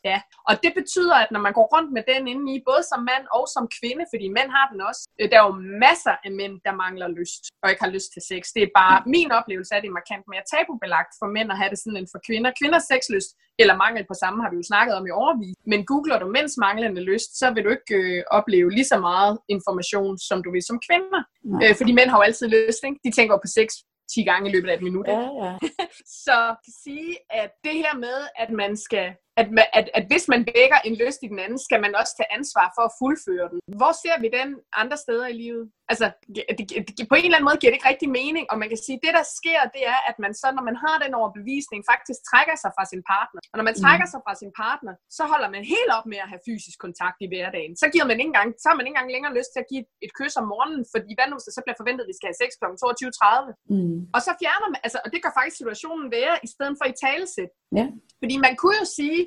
Ja, og det betyder, at når man går rundt med den inde i, både som mand og som kvinde, fordi mænd har den også, øh, der er jo masser af mænd, der mangler lyst, og ikke har lyst til sex. Det er bare, min oplevelse er, det markant mere tabubelagt for mænd at have det sådan end for kvinder. Kvinders sexlyst, eller mangel på samme, har vi jo snakket om i overvis. Men googler du mænds manglende lyst, så vil du ikke øh, opleve lige så meget information, som du vil som kvinder. Øh, fordi mænd har jo altid lyst, ikke? De tænker på sex 10 gange i løbet af et minut. Ja, ja. så kan sige, at det her med, at man skal at, at, at hvis man vækker en lyst i den anden, skal man også tage ansvar for at fuldføre den. Hvor ser vi den andre steder i livet? Altså, det, det, på en eller anden måde giver det ikke rigtig mening, og man kan sige, at det der sker, det er, at man så, når man har den overbevisning, faktisk trækker sig fra sin partner. Og når man trækker mm. sig fra sin partner, så holder man helt op med at have fysisk kontakt i hverdagen. Så, giver man ikke engang, så har man ikke engang længere lyst til at give et kys om morgenen, fordi hvad nu det så bliver forventet, at vi skal have sex kl. 22.30? Mm. Og så fjerner man, altså, og det gør faktisk situationen værre, i stedet for i talesæt. Ja. Fordi man kunne jo sige,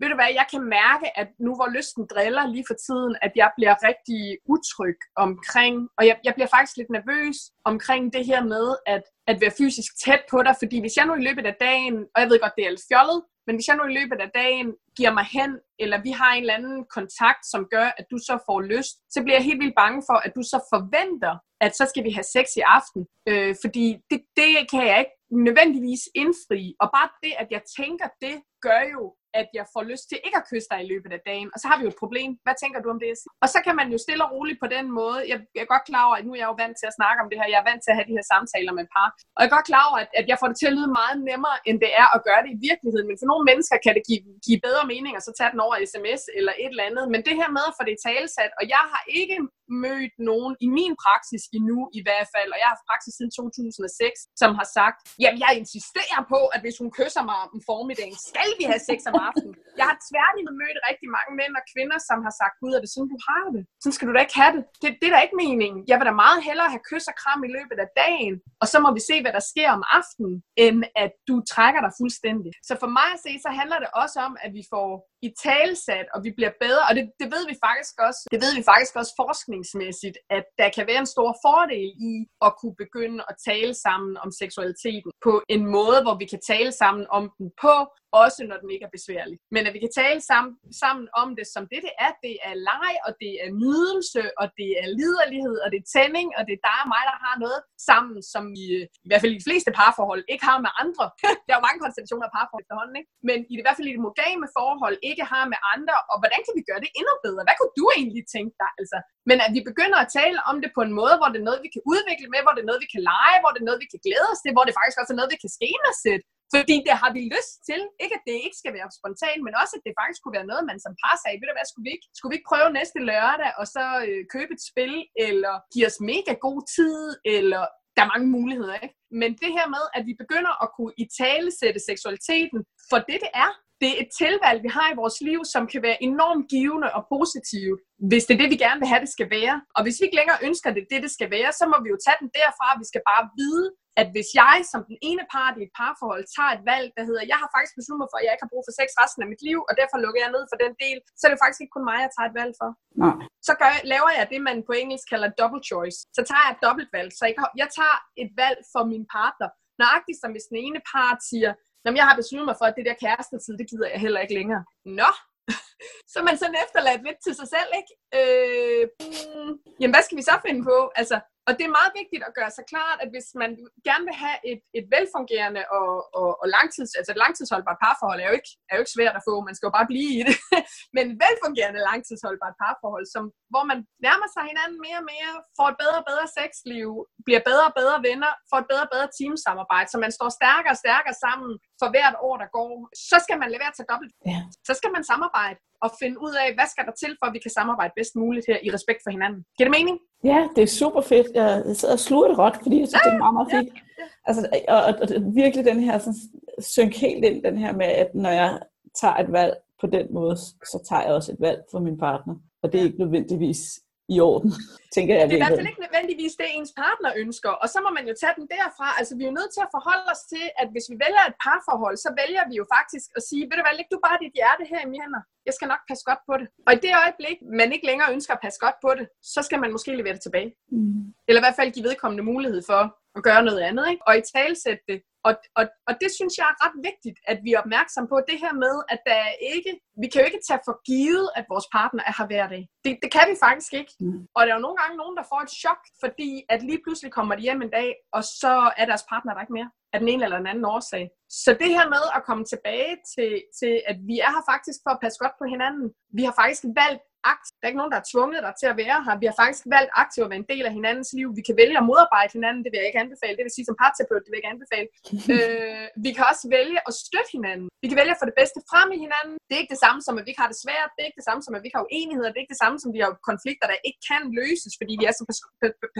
ved du hvad, jeg kan mærke, at nu hvor lysten driller lige for tiden, at jeg bliver rigtig utryg omkring, og jeg, jeg bliver faktisk lidt nervøs omkring det her med at, at være fysisk tæt på dig, fordi hvis jeg nu i løbet af dagen, og jeg ved godt, det er lidt fjollet, men hvis jeg nu i løbet af dagen giver mig hen, eller vi har en eller anden kontakt, som gør, at du så får lyst, så bliver jeg helt vildt bange for, at du så forventer, at så skal vi have sex i aften. Øh, fordi det, det kan jeg ikke nødvendigvis indfri. Og bare det, at jeg tænker det, gør jo, at jeg får lyst til ikke at kysse dig i løbet af dagen. Og så har vi jo et problem. Hvad tænker du om det? Og så kan man jo stille og roligt på den måde. Jeg, jeg er godt klar over, at nu er jeg jo vant til at snakke om det her. Jeg er vant til at have de her samtaler med par. Og jeg er godt klar over, at, at jeg får det til at lyde meget nemmere, end det er at gøre det i virkeligheden. Men for nogle mennesker kan det give, give bedre mening, og så tage den over sms eller et eller andet. Men det her med at få det talesat, og jeg har ikke mødt nogen i min praksis endnu i hvert fald, og jeg har haft praksis siden 2006, som har sagt, jamen jeg insisterer på, at hvis hun kysser mig om formiddagen, skal vi have sex om aftenen. Jeg har tværtimod mødt rigtig mange mænd og kvinder, som har sagt, gud, er det sådan, du har det? Sådan skal du da ikke have det. Det, det er da ikke meningen. Jeg vil da meget hellere have kys og kram i løbet af dagen, og så må vi se, hvad der sker om aftenen, end at du trækker dig fuldstændig. Så for mig at se, så handler det også om, at vi får i talsat, og vi bliver bedre, og det, det ved vi faktisk også, det ved vi faktisk også forskningsmæssigt, at der kan være en stor fordel i at kunne begynde at tale sammen om seksualiteten på en måde, hvor vi kan tale sammen om den på også når den ikke er besværlig. Men at vi kan tale sammen, sammen om det som det, det er. Det er leg, og det er nydelse, og det er liderlighed, og det er tænding, og det er dig og mig, der har noget sammen, som i, i hvert fald i de fleste parforhold ikke har med andre. der er jo mange konstellationer af parforhold efterhånden, ikke? Men i, det, i hvert fald i det monogame forhold ikke har med andre, og hvordan kan vi gøre det endnu bedre? Hvad kunne du egentlig tænke dig? Altså, men at vi begynder at tale om det på en måde, hvor det er noget, vi kan udvikle med, hvor det er noget, vi kan lege, hvor det er noget, vi kan glæde os til, hvor det faktisk også er noget, vi kan sætte. Fordi det har vi lyst til. Ikke at det ikke skal være spontant, men også at det faktisk kunne være noget, man som par sagde, ved du hvad, skulle vi ikke, skulle vi ikke prøve næste lørdag, og så øh, købe et spil, eller give os mega god tid, eller der er mange muligheder, ikke? Men det her med, at vi begynder at kunne i tale sætte seksualiteten for det, det er, det er et tilvalg, vi har i vores liv, som kan være enormt givende og positivt, hvis det er det, vi gerne vil have, det skal være. Og hvis vi ikke længere ønsker, det det, det skal være, så må vi jo tage den derfra. Vi skal bare vide, at hvis jeg som den ene part i et parforhold tager et valg, der hedder, jeg har faktisk besluttet mig for, at jeg ikke har brug for sex resten af mit liv, og derfor lukker jeg ned for den del, så er det faktisk ikke kun mig, jeg tager et valg for. Nej. Så gør, laver jeg det, man på engelsk kalder double choice. Så tager jeg et dobbelt valg. Så jeg, jeg tager et valg for min partner. Nøjagtigt som hvis den ene part siger, Jamen, jeg har besluttet mig for, at det der kærestetid, det gider jeg heller ikke længere. Nå, så er man sådan efterladt lidt til sig selv, ikke? Øh, jamen, hvad skal vi så finde på? Altså, og det er meget vigtigt at gøre sig klart, at hvis man gerne vil have et, et velfungerende og, og, og langtids, altså et langtidsholdbart parforhold, er jo, ikke, er jo ikke svært at få, man skal jo bare blive i det, men et velfungerende langtidsholdbart parforhold, som, hvor man nærmer sig hinanden mere og mere, får et bedre og bedre sexliv, bliver bedre og bedre venner, får et bedre og bedre teamsamarbejde, så man står stærkere og stærkere sammen for hvert år, der går, så skal man levere til dobbelt. Ja. Så skal man samarbejde og finde ud af, hvad skal der til, for at vi kan samarbejde bedst muligt her i respekt for hinanden. Giver det mening? Ja, det er super fedt. Jeg sidder og sluger det råt, fordi jeg synes, ja, det er meget, meget fedt. Ja, ja. Altså, og, og, og virkelig den her, sådan, synk helt ind, den her med, at når jeg tager et valg på den måde, så tager jeg også et valg for min partner. Og det er ikke nødvendigvis i orden, tænker jeg. Det er i hvert fald ikke nødvendigvis det, ens partner ønsker, og så må man jo tage den derfra. Altså, vi er jo nødt til at forholde os til, at hvis vi vælger et parforhold, så vælger vi jo faktisk at sige, ved du hvad, læg du bare dit hjerte her i mine hænder. Jeg skal nok passe godt på det. Og i det øjeblik, man ikke længere ønsker at passe godt på det, så skal man måske levere det tilbage. Mm. Eller i hvert fald give vedkommende mulighed for at gøre noget andet, ikke? og i talsætte det, og, og, og det synes jeg er ret vigtigt, at vi er opmærksom på det her med, at der er ikke, vi kan jo ikke tage for givet, at vores partner er her hver dag. Det, det kan vi faktisk ikke. Mm. Og der er jo nogle gange nogen, der får et chok, fordi at lige pludselig kommer de hjem en dag, og så er deres partner der ikke mere af den ene eller den anden årsag. Så det her med at komme tilbage til, til, at vi er her faktisk for at passe godt på hinanden. Vi har faktisk valgt aktivt. Der er ikke nogen, der har tvunget dig til at være her. Vi har faktisk valgt aktivt at være en del af hinandens liv. Vi kan vælge at modarbejde hinanden, det vil jeg ikke anbefale. Det vil sige, som parterapeut, det vil jeg ikke anbefale. øh, vi kan også vælge at støtte hinanden. Vi kan vælge at få det bedste frem i hinanden. Det er ikke det samme som, at vi ikke har det svært. Det er ikke det samme som, at vi ikke har uenigheder. Det er ikke det samme som, at vi har konflikter, der ikke kan løses, fordi vi er så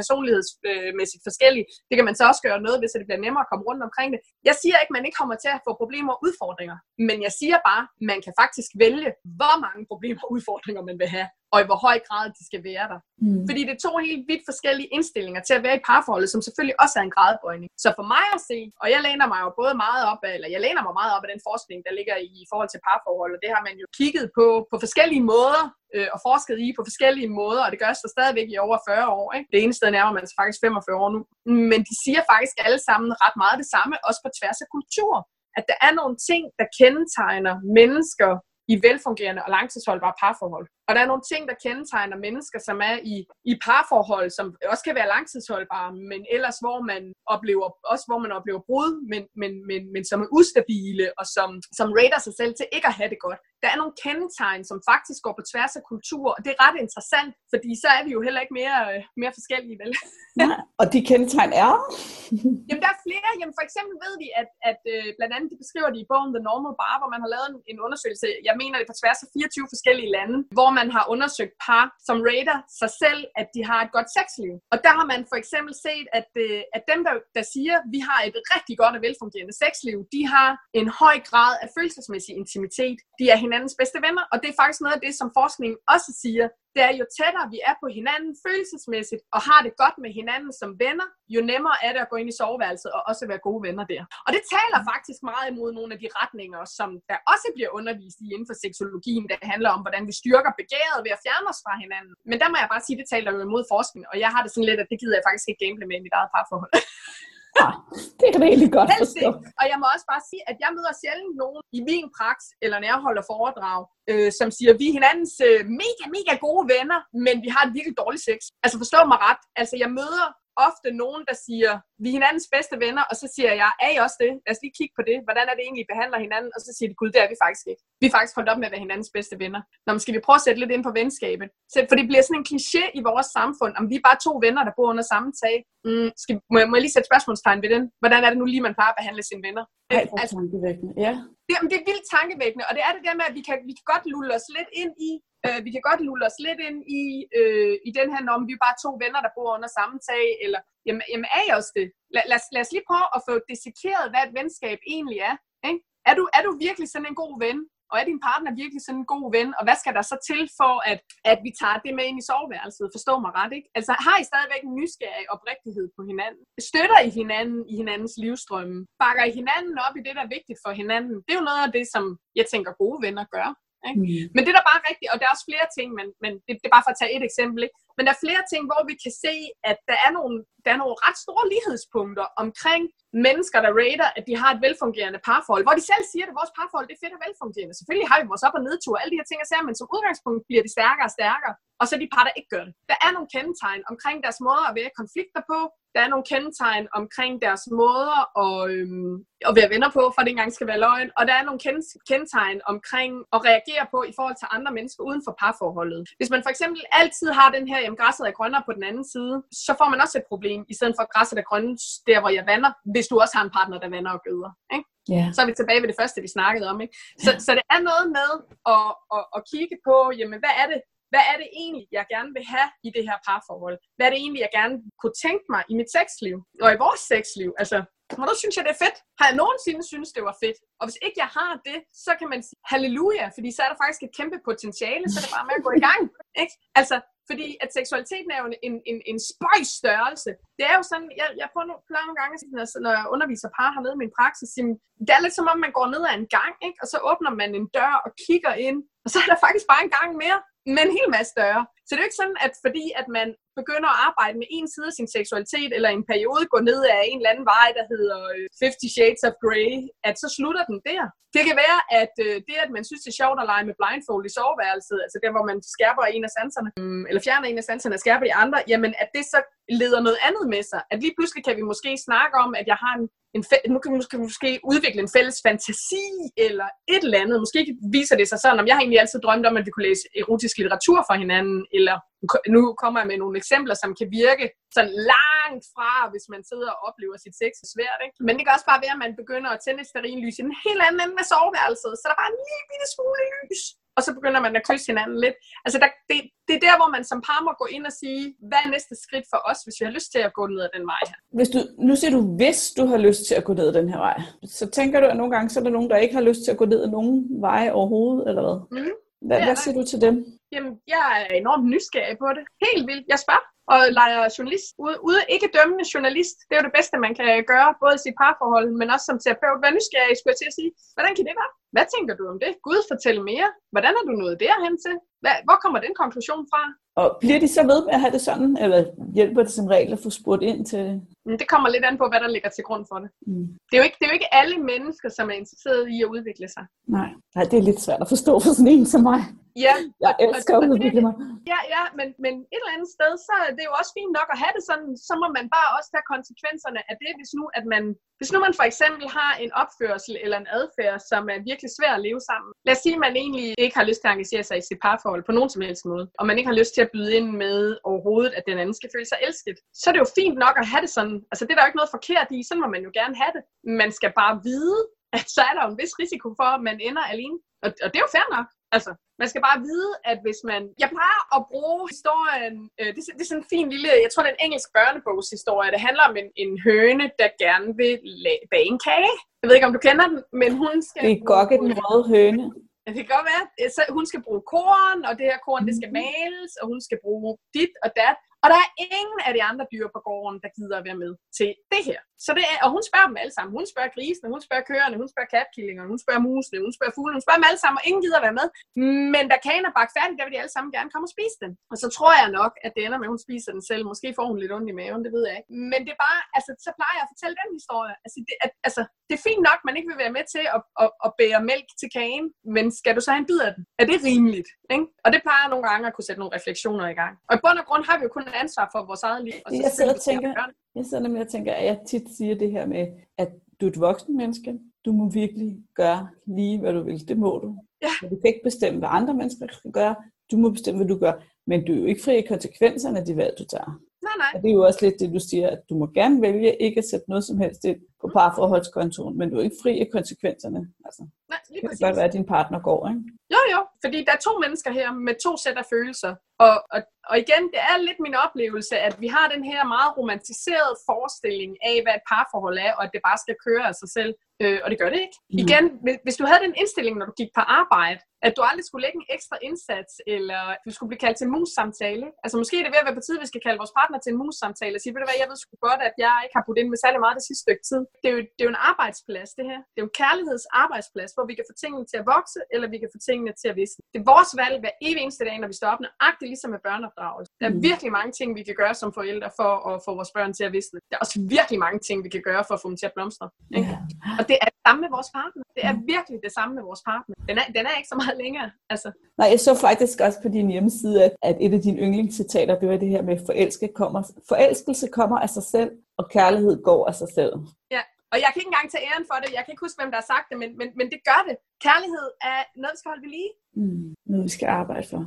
personlighedsmæssigt forskellige. Det kan man så også gøre noget, hvis det bliver nemmere at komme rundt omkring det. Jeg siger ikke, at man ikke kommer til at få problemer og udfordringer. Men jeg siger bare, at man kan faktisk vælge, hvor mange problemer og udfordringer man vil have og i hvor høj grad de skal være der. Mm. Fordi det er to helt vidt forskellige indstillinger til at være i parforholdet, som selvfølgelig også er en gradbøjning. Så for mig at se, og jeg læner mig jo både meget op af, eller jeg læner mig meget op af den forskning, der ligger i, forhold til parforhold, og det har man jo kigget på på forskellige måder, øh, og forsket i på forskellige måder, og det gør sig stadigvæk i over 40 år. Ikke? Det ene sted nærmer man sig faktisk 45 år nu. Men de siger faktisk alle sammen ret meget det samme, også på tværs af kultur. At der er nogle ting, der kendetegner mennesker i velfungerende og langtidsholdbare parforhold. Og der er nogle ting, der kendetegner mennesker, som er i, i parforhold, som også kan være langtidsholdbare, men ellers hvor man oplever, også hvor man oplever brud, men, men, men, men som er ustabile og som, som rater sig selv til ikke at have det godt. Der er nogle kendetegn, som faktisk går på tværs af kultur, og det er ret interessant, fordi så er vi jo heller ikke mere, mere forskellige, vel? Ja, og de kendetegn er? Jamen, der er flere. Jamen, for eksempel ved vi, at, at øh, blandt andet, de beskriver det i bogen The Normal Bar, hvor man har lavet en, en undersøgelse, jeg mener det på tværs af 24 forskellige lande, hvor man har undersøgt par, som rater sig selv, at de har et godt sexliv. Og der har man for eksempel set, at, øh, at dem, der, der siger, at vi har et rigtig godt og velfungerende sexliv, de har en høj grad af følelsesmæssig intimitet. De er hinandens bedste venner, og det er faktisk noget af det, som forskningen også siger, det er jo tættere vi er på hinanden følelsesmæssigt, og har det godt med hinanden som venner, jo nemmere er det at gå ind i soveværelset og også være gode venner der. Og det taler faktisk meget imod nogle af de retninger, som der også bliver undervist i inden for seksologien, der handler om, hvordan vi styrker begæret ved at fjerne os fra hinanden. Men der må jeg bare sige, det taler jo imod forskning, og jeg har det sådan lidt, at det gider jeg faktisk ikke gamble med i mit eget parforhold. Ja, det kan rigtig godt forstå. Og jeg må også bare sige, at jeg møder sjældent nogen i min praks, eller når jeg holder foredrag, øh, som siger, vi er hinandens øh, mega, mega gode venner, men vi har et virkelig dårligt sex. Altså forstå mig ret. Altså jeg møder ofte nogen, der siger, vi er hinandens bedste venner, og så siger jeg, er I også det? Lad os lige kigge på det. Hvordan er det egentlig, I behandler hinanden? Og så siger de, gud, det er vi faktisk ikke. Vi er faktisk holdt op med at være hinandens bedste venner. Nå, men skal vi prøve at sætte lidt ind på venskabet? For det bliver sådan en kliché i vores samfund, om vi er bare to venner, der bor under samme tag. Mm, skal, må, jeg, må jeg lige sætte spørgsmålstegn ved den? Hvordan er det nu lige, man plejer at behandle sine venner? Ej, altså, tankevækkende. Ja. Det, det er vildt tankevækkende, og det er det der med, at vi kan, vi kan godt lulle os lidt ind i, øh, vi kan godt lulle os lidt ind i, øh, i den her, om vi er bare to venner, der bor under samme tag, eller jamen, jamen er jeg også det? Lad, lad, lad os lige prøve at få dissekeret, hvad et venskab egentlig er. Ikke? er du, er du virkelig sådan en god ven? Og er din partner virkelig sådan en god ven? Og hvad skal der så til for, at, at vi tager det med ind i soveværelset? Forstå mig ret, ikke? Altså har I stadigvæk en nysgerrig oprigtighed på hinanden? Støtter I hinanden i hinandens livstrømme? Bakker I hinanden op i det, der er vigtigt for hinanden? Det er jo noget af det, som jeg tænker gode venner gør. Ikke? Mm. Men det er der bare rigtigt, og der er også flere ting, men, men det, det er bare for at tage et eksempel. Ikke? Men der er flere ting, hvor vi kan se, at der er nogle, der er nogle ret store lighedspunkter omkring mennesker, der rater, at de har et velfungerende parforhold. Hvor de selv siger, at vores parforhold det er fedt og velfungerende. Selvfølgelig har vi vores op- og nedtur, alle de her ting og sager, men som udgangspunkt bliver de stærkere og stærkere. Og så de par, der ikke gør det. Der er nogle kendetegn omkring deres måder at være konflikter på. Der er nogle kendetegn omkring deres måder at, øhm, at være venner på, for det engang skal være løgn. Og der er nogle kendetegn omkring at reagere på i forhold til andre mennesker uden for parforholdet. Hvis man for eksempel altid har den her, jamen græsset er grønnere på den anden side, så får man også et problem, i stedet for at græsset er grønne der, hvor jeg vander, hvis du også har en partner, der vander og gøder. Ikke? Yeah. Så er vi tilbage ved det første, vi snakkede om. Ikke? Så, yeah. så det er noget med at, at, at kigge på, jamen hvad er det, hvad er det egentlig, jeg gerne vil have i det her parforhold? Hvad er det egentlig, jeg gerne kunne tænke mig i mit sexliv? Og i vores sexliv? Altså, hvornår synes jeg, det er fedt? Har jeg nogensinde synes det var fedt? Og hvis ikke jeg har det, så kan man sige halleluja, fordi så er der faktisk et kæmpe potentiale, så er det bare med at gå i gang. Ikke? Altså, fordi at seksualiteten er jo en, en, en spøjs størrelse. Det er jo sådan, jeg, jeg prøver nogle, nogle gange, når jeg underviser par hernede i min praksis, det er lidt som om, man går ned ad en gang, ikke? og så åbner man en dør og kigger ind, og så er der faktisk bare en gang mere men en hel masse større. Så det er jo ikke sådan, at fordi at man begynder at arbejde med en side af sin seksualitet, eller en periode går ned af en eller anden vej, der hedder øh, 50 Shades of Grey, at så slutter den der. Det kan være, at øh, det, at man synes, det er sjovt at lege med blindfold i soveværelset, altså der, hvor man skærper en af sanserne, mm, eller fjerner en af sanserne og skærper de andre, jamen at det så leder noget andet med sig. At lige pludselig kan vi måske snakke om, at jeg har en en nu kan vi måske, måske udvikle en fælles fantasi eller et eller andet. Måske viser det sig sådan, om jeg har egentlig altid drømt om, at vi kunne læse erotisk litteratur for hinanden, eller nu kommer jeg med nogle eksempler, som kan virke sådan langt fra, hvis man sidder og oplever sit sex er svært. Ikke? Men det kan også bare være, at man begynder at tænde et lys i en helt anden ende af soveværelset, så der er bare en lille bitte smule lys og så begynder man at kysse hinanden lidt. Altså der, det, det er der, hvor man som par må gå ind og sige, hvad er næste skridt for os, hvis vi har lyst til at gå ned ad den vej her. Hvis du, nu siger du, hvis du har lyst til at gå ned ad den her vej, så tænker du, at nogle gange så er der nogen, der ikke har lyst til at gå ned ad nogen veje overhovedet, eller hvad? Mm. Hvad, ja, hvad siger du til dem? Jamen, jeg er enormt nysgerrig på det. Helt vildt. Jeg spørger og leger journalist. Ude, ude, ikke dømmende journalist. Det er jo det bedste, man kan gøre, både i sit parforhold, men også som terapeut. Vær nysgerrig, skulle jeg til at sige. Hvordan kan det være? Hvad tænker du om det? Gud, fortæl mere. Hvordan er du nået derhen til? Hvad, hvor kommer den konklusion fra? Og bliver de så ved med at have det sådan, eller hjælper det som regel at få spurgt ind til det? Det kommer lidt an på, hvad der ligger til grund for det. Mm. Det, er jo ikke, det er jo ikke alle mennesker, som er interesseret i at udvikle sig. Nej, Nej det er lidt svært at forstå for sådan en som mig. Ja, jeg elsker at udvikle mig. Ja, ja men, men et eller andet sted, så er det jo også fint nok at have det sådan, så må man bare også tage konsekvenserne af det, hvis nu, at man, hvis nu man for eksempel har en opførsel eller en adfærd, som er virkelig svær at leve sammen. Lad os sige, at man egentlig ikke har lyst til at engagere sig i sit parforhold på nogen som helst måde, og man ikke har lyst til at byde ind med overhovedet, at den anden skal føle sig elsket. Så er det jo fint nok at have det sådan. Altså det er der jo ikke noget forkert i, sådan må man jo gerne have det. Man skal bare vide, at så er der jo en vis risiko for, at man ender alene. Og, og det er jo fair nok. Altså, man skal bare vide, at hvis man... Jeg plejer at bruge historien... Øh, det, det er sådan en fin lille... Jeg tror, det er en engelsk børnebogshistorie. Det handler om en, en høne, der gerne vil bage en kage. Jeg ved ikke, om du kender den, men hun skal... Det er Gokke, den røde høne. Ja, det kan godt være. Så hun skal bruge korn, og det her korn, det skal mhm. males, og hun skal bruge dit og dat. Og der er ingen af de andre dyr på gården, der gider at være med til det her. Så det er, og hun spørger dem alle sammen. Hun spørger grisene, hun spørger køerne, hun spørger katkillingerne, hun spørger musene, hun spørger fuglene, hun spørger dem alle sammen, og ingen gider at være med. Men da kagen er bagt færdig, der vil de alle sammen gerne komme og spise den. Og så tror jeg nok, at det ender med, at hun spiser den selv. Måske får hun lidt ondt i maven, det ved jeg ikke. Men det er bare, altså, så plejer jeg at fortælle den historie. Altså, det, at, altså, det er fint nok, at man ikke vil være med til at, at, at bære mælk til kagen, men skal du så have en bid af den? Er det rimeligt? Ikke? Og det plejer nogle gange at kunne sætte nogle refleksioner i gang. Og i bund og grund har vi jo kun et ansvar for vores eget liv. Og så jeg sidder og tænker, jeg sidder nemlig og tænker, at jeg tit siger det her med, at du er et voksen menneske. Du må virkelig gøre lige, hvad du vil. Det må du. Ja. Du kan ikke bestemme, hvad andre mennesker skal gøre. Du må bestemme, hvad du gør. Men du er jo ikke fri af konsekvenserne af de valg, du tager. Nej, nej. Og det er jo også lidt det, du siger, at du må gerne vælge ikke at sætte noget som helst ind på mm. parforholdskontoen, men du er ikke fri af konsekvenserne. Altså, nej, lige det kan godt være, at din partner går, ikke? Jo, jo, fordi der er to mennesker her med to sæt af følelser. Og, og, og igen, det er lidt min oplevelse, at vi har den her meget romantiserede forestilling af, hvad et parforhold er, og at det bare skal køre af sig selv. øh, og det gør det ikke. Mm. Igen, hvis du havde den indstilling, når du gik på arbejde, at du aldrig skulle lægge en ekstra indsats, eller du skulle blive kaldt til en mus-samtale. Altså måske er det ved at være på tide, vi skal kalde vores partner til en mus-samtale og sige, ved du hvad, jeg ved sgu godt, at jeg ikke har puttet ind med særlig meget det sidste stykke tid. Det er, jo, det er jo en arbejdsplads, det her. Det er jo en kærlighedsarbejdsplads, hvor vi kan få tingene til at vokse, eller vi kan få tingene til at visne. Det er vores valg hver evig eneste dag, når vi står op, nøjagtigt ligesom med børneopdragelse. Der er mm. virkelig mange ting, vi kan gøre som forældre for at få vores børn til at visne. Der er også virkelig mange ting, vi kan gøre for at få dem til at blomstre. Ikke? Yeah. Og det er det samme med vores partner. Det er virkelig det samme med vores partner. Den er, den er ikke så meget længere. Altså. Nej, jeg så faktisk også på din hjemmeside, at, at et af dine yndlingscitater, det var det her med, forelske kommer, forelskelse kommer af sig selv, og kærlighed går af sig selv. Ja, og jeg kan ikke engang tage æren for det. Jeg kan ikke huske, hvem der har sagt det, men, men, men det gør det. Kærlighed er noget, vi skal holde ved lige. Mm, noget, vi skal arbejde for.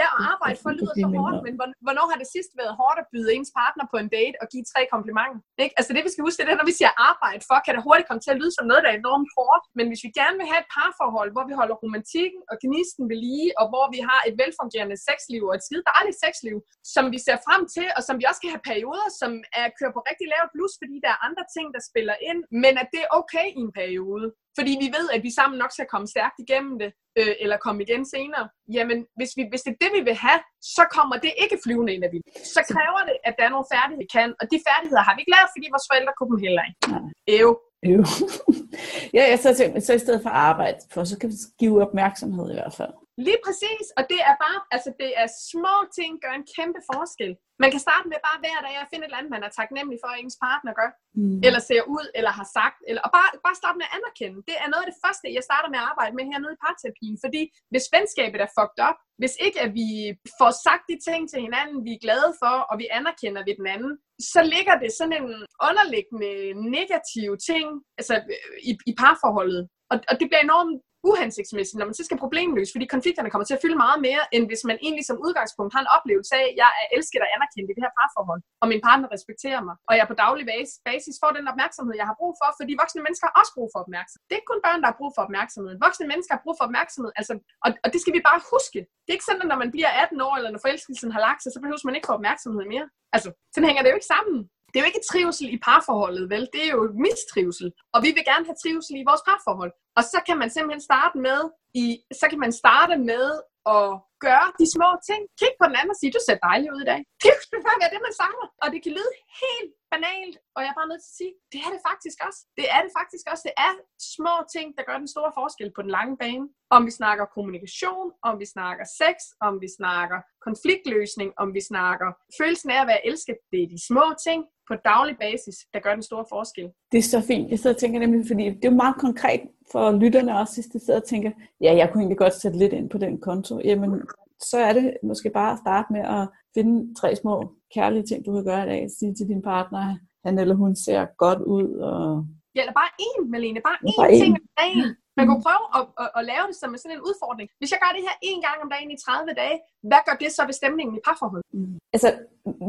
Ja, og arbejde for lyder så hårdt, men hvornår har det sidst været hårdt at byde ens partner på en date og give tre komplimenter? Ikke? Altså det, vi skal huske, det er, når vi siger arbejde for, kan det hurtigt komme til at lyde som noget, der er enormt hårdt. Men hvis vi gerne vil have et parforhold, hvor vi holder romantikken og gnisten ved lige, og hvor vi har et velfungerende sexliv og et skide dejligt sexliv, som vi ser frem til, og som vi også kan have perioder, som er kører på rigtig lavt blus, fordi der er andre ting, der spiller ind, men at det er okay i en periode. Fordi vi ved, at vi sammen nok skal komme stærkt igennem det, øh, eller komme igen senere. Jamen, hvis, vi, hvis det er det, vi vil have, så kommer det ikke flyvende ind af vi. Så kræver det, at der er nogle færdigheder, vi kan. Og de færdigheder har vi ikke lært, fordi vores forældre kunne dem heller ikke. Ev. Ev. ja, jeg så, så i stedet for arbejde, for så kan vi give opmærksomhed i hvert fald. Lige præcis, og det er bare, altså det er små ting, gør en kæmpe forskel. Man kan starte med bare hver dag at finde et eller andet, man er taknemmelig for, at ens partner gør, mm. eller ser ud, eller har sagt, eller, og bare, bare starte med at anerkende. Det er noget af det første, jeg starter med at arbejde med hernede i parterapien, fordi hvis venskabet er fucked up, hvis ikke at vi får sagt de ting til hinanden, vi er glade for, og vi anerkender ved den anden, så ligger det sådan en underliggende negativ ting altså, i, i parforholdet. Og, og det bliver enormt uhensigtsmæssigt, når man så skal problemløse, fordi konflikterne kommer til at fylde meget mere, end hvis man egentlig som udgangspunkt har en oplevelse af, at jeg er elsket og anerkendt i det her parforhold, og min partner respekterer mig, og jeg på daglig basis får den opmærksomhed, jeg har brug for, fordi voksne mennesker har også brug for opmærksomhed. Det er ikke kun børn, der har brug for opmærksomhed. Voksne mennesker har brug for opmærksomhed, altså, og, og det skal vi bare huske. Det er ikke sådan, at når man bliver 18 år, eller når forelskelsen har lagt sig, så behøver man ikke få opmærksomhed mere. Altså, sådan hænger det jo ikke sammen. Det er jo ikke trivsel i parforholdet, vel? Det er jo mistrivsel. Og vi vil gerne have trivsel i vores parforhold. Og så kan man simpelthen starte med, i, så kan man starte med at gøre de små ting. Kig på den anden og sige, du ser dejlig ud i dag. Det kan være det, man savner. Og det kan lyde helt banalt, og jeg er bare nødt til at sige, det er det faktisk også. Det er det faktisk også. Det er små ting, der gør den store forskel på den lange bane. Om vi snakker kommunikation, om vi snakker sex, om vi snakker konfliktløsning, om vi snakker følelsen af at være elsket. Det er de små ting på daglig basis, der gør den store forskel. Det er så fint. Jeg sidder og tænker nemlig, fordi det er jo meget konkret for lytterne også, hvis de sidder og tænker, ja, jeg kunne egentlig godt sætte lidt ind på den konto. Jamen, så er det måske bare at starte med at finde tre små kærlige ting, du kan gøre i dag. Sige til din partner, han eller hun ser godt ud. Og... Ja, eller bare én, Malene. Bare én bare ting om dagen. Man kunne prøve at, at, at lave det som sådan en udfordring. Hvis jeg gør det her én gang om dagen i 30 dage, hvad gør det så ved stemningen i parforholdet? Mm. Altså,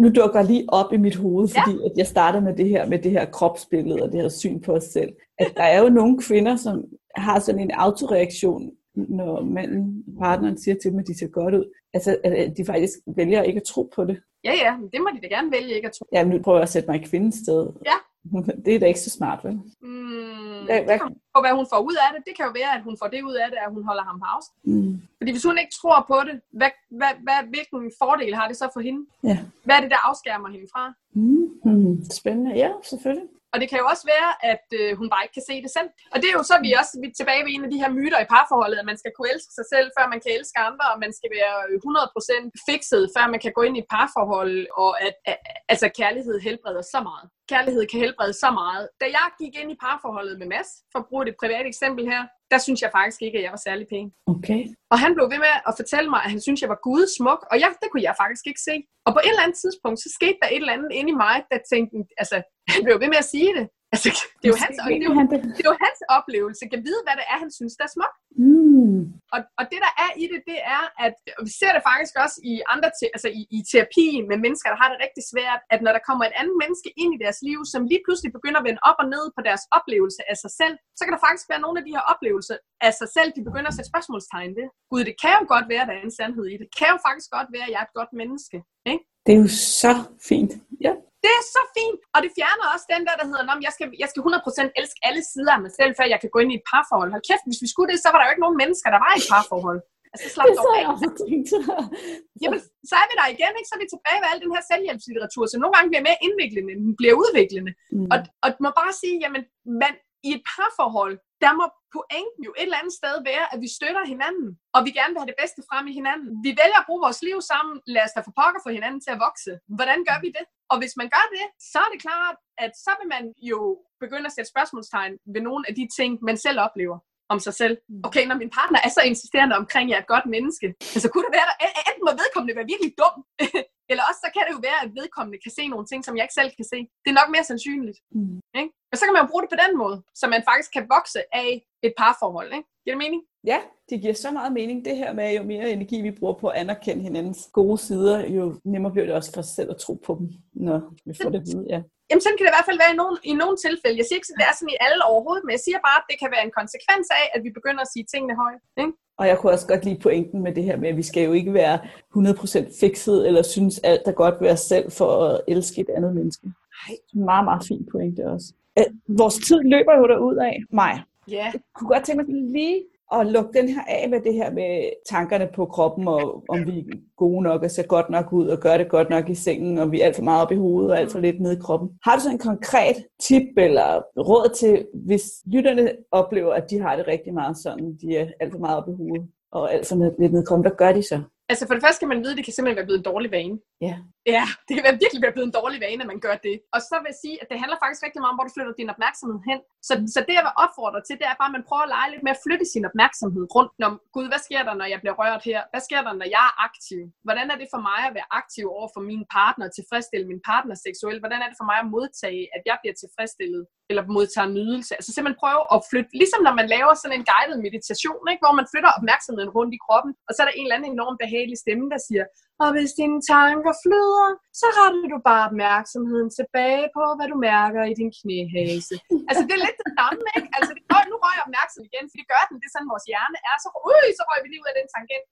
nu dukker lige op i mit hoved, fordi ja. at jeg startede med det her med det her kropsbillede og det her syn på os selv. At der er jo nogle kvinder, som har sådan en autoreaktion når manden, partneren siger til dem, at de ser godt ud, altså at de faktisk vælger ikke at tro på det. Ja, ja, det må de da gerne vælge ikke at tro. Ja, nu prøver jeg at sætte mig i kvindens sted. Ja. Det er da ikke så smart, vel? Mm, hvad, det kan jo hvad hun får ud af det. Det kan jo være, at hun får det ud af det, at hun holder ham på afstand. Mm. Fordi hvis hun ikke tror på det, hvad, hvad, hvad, hvilken fordel har det så for hende? Ja. Hvad er det, der afskærmer hende fra? Mm. Mm. Spændende. Ja, selvfølgelig. Og det kan jo også være, at øh, hun bare ikke kan se det selv. Og det er jo så, vi også vi er tilbage ved en af de her myter i parforholdet, at man skal kunne elske sig selv, før man kan elske andre, og man skal være øh, 100% fikset, før man kan gå ind i et parforhold, og at, at altså, kærlighed helbreder så meget. Kærlighed kan helbrede så meget. Da jeg gik ind i parforholdet med Mads, for at bruge et privat eksempel her, der synes jeg faktisk ikke, at jeg var særlig pæn. Okay. Og han blev ved med at fortælle mig, at han synes, jeg var gudesmuk, og jeg, det kunne jeg faktisk ikke se. Og på et eller andet tidspunkt, så skete der et eller andet inde i mig, der tænkte, altså, han blev ved med at sige det. Altså, det, er jo hans, det, er jo, det er jo hans oplevelse. Kan vide, hvad det er, han synes, der er smukt. Mm. Og, og det, der er i det, det er, at vi ser det faktisk også i andre te, altså i, i terapi med mennesker, der har det rigtig svært, at når der kommer et andet menneske ind i deres liv, som lige pludselig begynder at vende op og ned på deres oplevelse af sig selv, så kan der faktisk være nogle af de her oplevelser af sig selv, de begynder at sætte spørgsmålstegn ved. Gud, det kan jo godt være, at der er en sandhed i det. Det kan jo faktisk godt være, at jeg er et godt menneske. Ikke? Det er jo så fint. Ja. Det er så fint. Og det fjerner også den der, der hedder, at jeg skal, jeg skal 100% elske alle sider af mig selv, før jeg kan gå ind i et parforhold. Hold kæft, hvis vi skulle det, så var der jo ikke nogen mennesker, der var i et parforhold. Altså, slap Det så af. jeg også tænkt. Jamen, så er vi der igen, ikke? Så er vi tilbage ved al den her selvhjælpslitteratur, som nogle gange bliver mere indviklende, end den bliver udviklende. Mm. Og, og må bare sige, jamen, man, i et parforhold, der må pointen jo et eller andet sted være, at vi støtter hinanden, og vi gerne vil have det bedste frem i hinanden. Vi vælger at bruge vores liv sammen, lad os da få pokker for hinanden til at vokse. Hvordan gør vi det? Og hvis man gør det, så er det klart, at så vil man jo begynde at sætte spørgsmålstegn ved nogle af de ting, man selv oplever om sig selv. Okay, når min partner er så insisterende omkring, at jeg er et godt menneske, så kunne det være, at enten må vedkommende være virkelig dum, eller også så kan det jo være, at vedkommende kan se nogle ting, som jeg ikke selv kan se. Det er nok mere sandsynligt. Mm. Ikke? Og så kan man jo bruge det på den måde, så man faktisk kan vokse af et parforhold. Ikke? Giver det mening? Ja, det giver så meget mening. Det her med, jo mere energi vi bruger på at anerkende hinandens gode sider, jo nemmere bliver det også for os selv at tro på dem, når vi får det at vide. Ja. Jamen sådan kan det i hvert fald være i nogle, i nogle tilfælde. Jeg siger ikke, at det er sådan i alle overhovedet, men jeg siger bare, at det kan være en konsekvens af, at vi begynder at sige tingene højt. Ikke? Og jeg kunne også godt lide pointen med det her med, at vi skal jo ikke være 100% fikset, eller synes alt er godt ved os selv for at elske et andet menneske. Nej. Meget, meget fin pointe også. Øh, vores tid løber jo derud af, Maja. Ja. Jeg kunne godt tænke mig lige at lukke den her af med det her med tankerne på kroppen, og om vi er gode nok og ser godt nok ud, og gør det godt nok i sengen, og vi er alt for meget op i hovedet og alt for lidt nede i kroppen. Har du så en konkret tip eller råd til, hvis lytterne oplever, at de har det rigtig meget sådan, de er alt for meget op i hovedet, og alt for lidt nede i kroppen, hvad gør de så? Altså for det første skal man vide, at det kan simpelthen være blevet en dårlig vane. Ja. Ja, det kan virkelig være blevet en dårlig vane, at man gør det. Og så vil jeg sige, at det handler faktisk rigtig meget om, hvor du flytter din opmærksomhed hen. Så, så det, jeg vil opfordre til, det er bare, at man prøver at lege lidt med at flytte sin opmærksomhed rundt. om, Gud, hvad sker der, når jeg bliver rørt her? Hvad sker der, når jeg er aktiv? Hvordan er det for mig at være aktiv over for min partner, tilfredsstille min partner seksuelt? Hvordan er det for mig at modtage, at jeg bliver tilfredsstillet? Eller modtager nydelse? Altså simpelthen prøve at flytte, ligesom når man laver sådan en guided meditation, ikke? hvor man flytter opmærksomheden rundt i kroppen, og så er der en eller anden enorm behagelig stemme, der siger, og hvis dine tanker flyder, så retter du bare opmærksomheden tilbage på, hvad du mærker i din knæhase. altså, det er lidt det samme, ikke? Altså, det går, nu røg jeg opmærksomheden igen, for det gør den. Det er sådan, vores hjerne er. Så, ui, så røg vi lige ud af den tangent.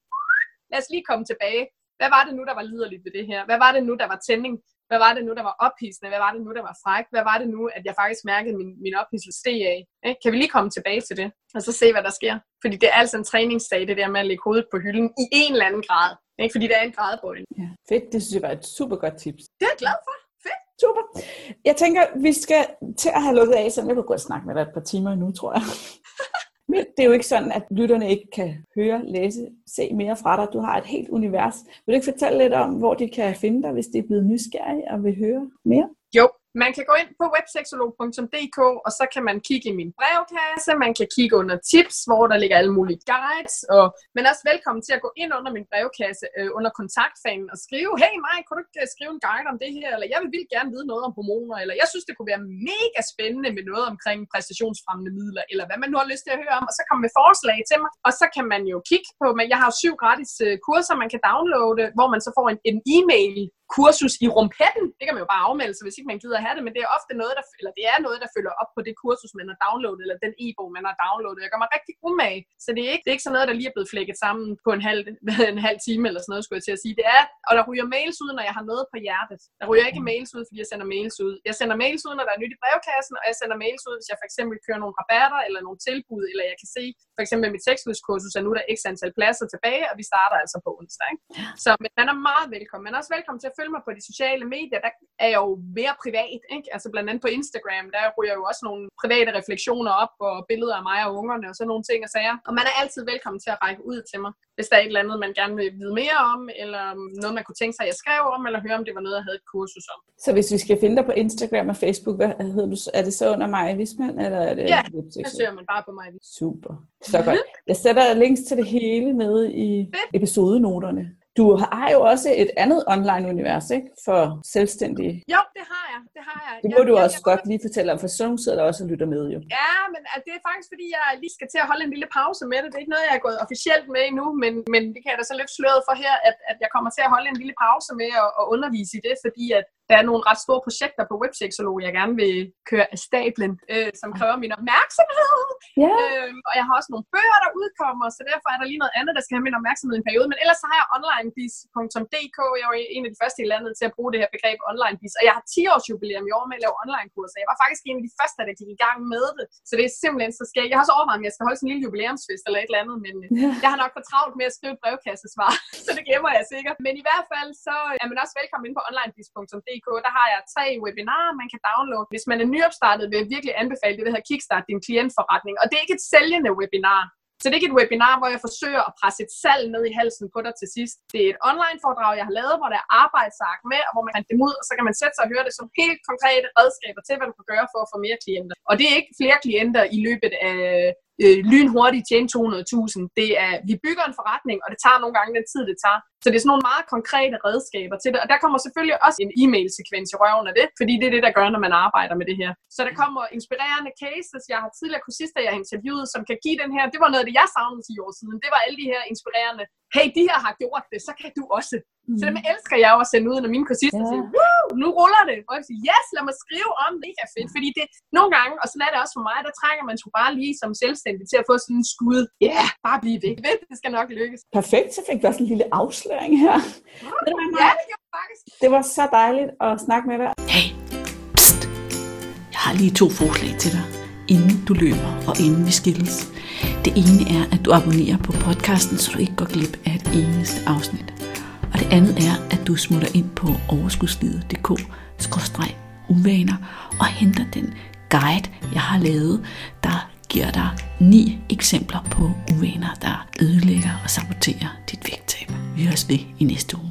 Lad os lige komme tilbage. Hvad var det nu, der var liderligt ved det her? Hvad var det nu, der var tænding? Hvad var det nu, der var ophidsende? Hvad var det nu, der var fræk? Hvad var det nu, at jeg faktisk mærkede min, min ophidselse steg af? Ikke? Kan vi lige komme tilbage til det, og så se, hvad der sker? Fordi det er altså en træningssag, det der med at lægge hovedet på hylden i en eller anden grad. Ikke? Fordi der er en gradbøjning. ja. Fedt, det synes jeg var et super godt tips. Det er jeg glad for. Fedt. Super. Jeg tænker, vi skal til at have lukket af, så jeg kunne godt snakke med dig et par timer nu, tror jeg. Men det er jo ikke sådan, at lytterne ikke kan høre, læse, se mere fra dig. Du har et helt univers. Vil du ikke fortælle lidt om, hvor de kan finde dig, hvis de er blevet nysgerrige og vil høre mere? Jo, man kan gå ind på websexolog.dk, og så kan man kigge i min brevkasse, man kan kigge under tips, hvor der ligger alle mulige guides, og man er også velkommen til at gå ind under min brevkasse, øh, under kontaktfanen og skrive, hey mig, kunne du ikke øh, skrive en guide om det her, eller jeg vil vildt gerne vide noget om hormoner, eller jeg synes, det kunne være mega spændende med noget omkring præstationsfremmende midler, eller hvad man nu har lyst til at høre om, og så komme med forslag til mig, og så kan man jo kigge på, men jeg har syv gratis øh, kurser, man kan downloade, hvor man så får en, en e-mail kursus i rumpetten. Det kan man jo bare afmelde sig, hvis ikke man gider at have det, men det er ofte noget, der, eller det er noget, der følger op på det kursus, man har downloadet, eller den e-bog, man har downloadet. Jeg gør mig rigtig umage, så det er ikke, det er ikke sådan noget, der lige er blevet flækket sammen på en halv, en halv time eller sådan noget, skulle jeg til at sige. Det er, og der ryger mails ud, når jeg har noget på hjertet. Der ryger ikke mails ud, fordi jeg sender mails ud. Jeg sender mails ud, når der er nyt i brevkassen, og jeg sender mails ud, hvis jeg for eksempel kører nogle rabatter eller nogle tilbud, eller jeg kan se, for eksempel mit sexlivskursus, er nu der x antal pladser tilbage, og vi starter altså på onsdag. Ikke? Så men man er meget velkommen. Man er også velkommen til at følge mig på de sociale medier. Der er jeg jo mere privat, ikke? Altså blandt andet på Instagram, der ryger jo også nogle private refleksioner op, og billeder af mig og ungerne, og sådan nogle ting og sager. Og man er altid velkommen til at række ud til mig, hvis der er et eller andet, man gerne vil vide mere om, eller noget, man kunne tænke sig, at jeg skrev om, eller høre, om det var noget, jeg havde et kursus om. Så hvis vi skal finde dig på Instagram og Facebook, hvad hedder du, er det så under Maja Wisman, eller er det Ja? Der søger man bare på mig. Super. Så godt. Jeg sætter links til det hele nede i episodenoterne. Du har jo også et andet online-univers, ikke? For selvstændige. Jo, det har jeg. Det har jeg. Det må jeg, du jeg, også jeg, godt lige fortælle om, for så sidder der også og lytter med jo. Ja, men altså, det er faktisk fordi, jeg lige skal til at holde en lille pause med det. Det er ikke noget, jeg er gået officielt med endnu, men, men det kan jeg da så lidt sløret for her, at, at jeg kommer til at holde en lille pause med at, at undervise i det, fordi at der er nogle ret store projekter på Webseksolog, jeg gerne vil køre af stablen, øh, som kræver min opmærksomhed. Ja. Øhm, og jeg har også nogle bøger, der udkommer, så derfor er der lige noget andet, der skal have min opmærksomhed i en periode. Men ellers så har jeg onlinebis.dk. Jeg var en af de første i landet til at bruge det her begreb onlinebis. Og jeg har 10 års jubilæum i år med at lave online-kurser. Jeg var faktisk en af de første, der gik i gang med det. Så det er simpelthen så skægt. Jeg har så overvejet, om jeg skal holde sådan en lille jubilæumsfest eller et eller andet, men Ja. jeg har nok for travlt med at skrive et brevkassesvar, så det glemmer jeg sikkert. Men i hvert fald, så er man også velkommen ind på www.kickstart.dk, Der har jeg tre webinarer, man kan downloade. Hvis man er nyopstartet, vil jeg virkelig anbefale det, der hedder Kickstart din klientforretning. Og det er ikke et sælgende webinar. Så det er ikke et webinar, hvor jeg forsøger at presse et salg ned i halsen på dig til sidst. Det er et online-foredrag, jeg har lavet, hvor der er arbejdsark med, og hvor man kan dem ud, og så kan man sætte sig og høre det som helt konkrete redskaber til, hvad du kan gøre for at få mere klienter. Og det er ikke flere klienter i løbet af øh, lynhurtigt tjene 200.000. Det er, vi bygger en forretning, og det tager nogle gange den tid, det tager. Så det er sådan nogle meget konkrete redskaber til det. Og der kommer selvfølgelig også en e-mail-sekvens i røven af det, fordi det er det, der gør, når man arbejder med det her. Så der kommer inspirerende cases. Jeg har tidligere kursister, jeg har interviewet, som kan give den her. Det var noget af det, jeg savnede 10 år siden. Det var alle de her inspirerende. Hey, de her har gjort det, så kan du også. Mm. Så dem elsker jeg jo at sende ud, når mine kursister Ja. siger, Woo, nu ruller det. Og jeg siger, yes, lad mig skrive om det. Det er fedt. Fordi det, nogle gange, og sådan er det også for mig, der trænger man sgu bare lige som selvstændig til at få sådan en skud. Ja, yeah, bare blive ved. Ved, det skal nok lykkes. Perfekt, så fik vi også en lille afsløring her. Ved du hvad, Ja, det gjorde faktisk. Det var så dejligt at snakke med dig. Hey, pst. Jeg har lige to forslag til dig, inden du løber og inden vi skilles. Det ene er, at du abonnerer på podcasten, så du ikke går glip af et eneste afsnit. Og det andet er, at du smutter ind på overskudslivet.dk-uvaner og henter den guide, jeg har lavet, der giver dig ni eksempler på uvaner, der ødelægger og saboterer dit vægttab. Vi høres ved i næste uge.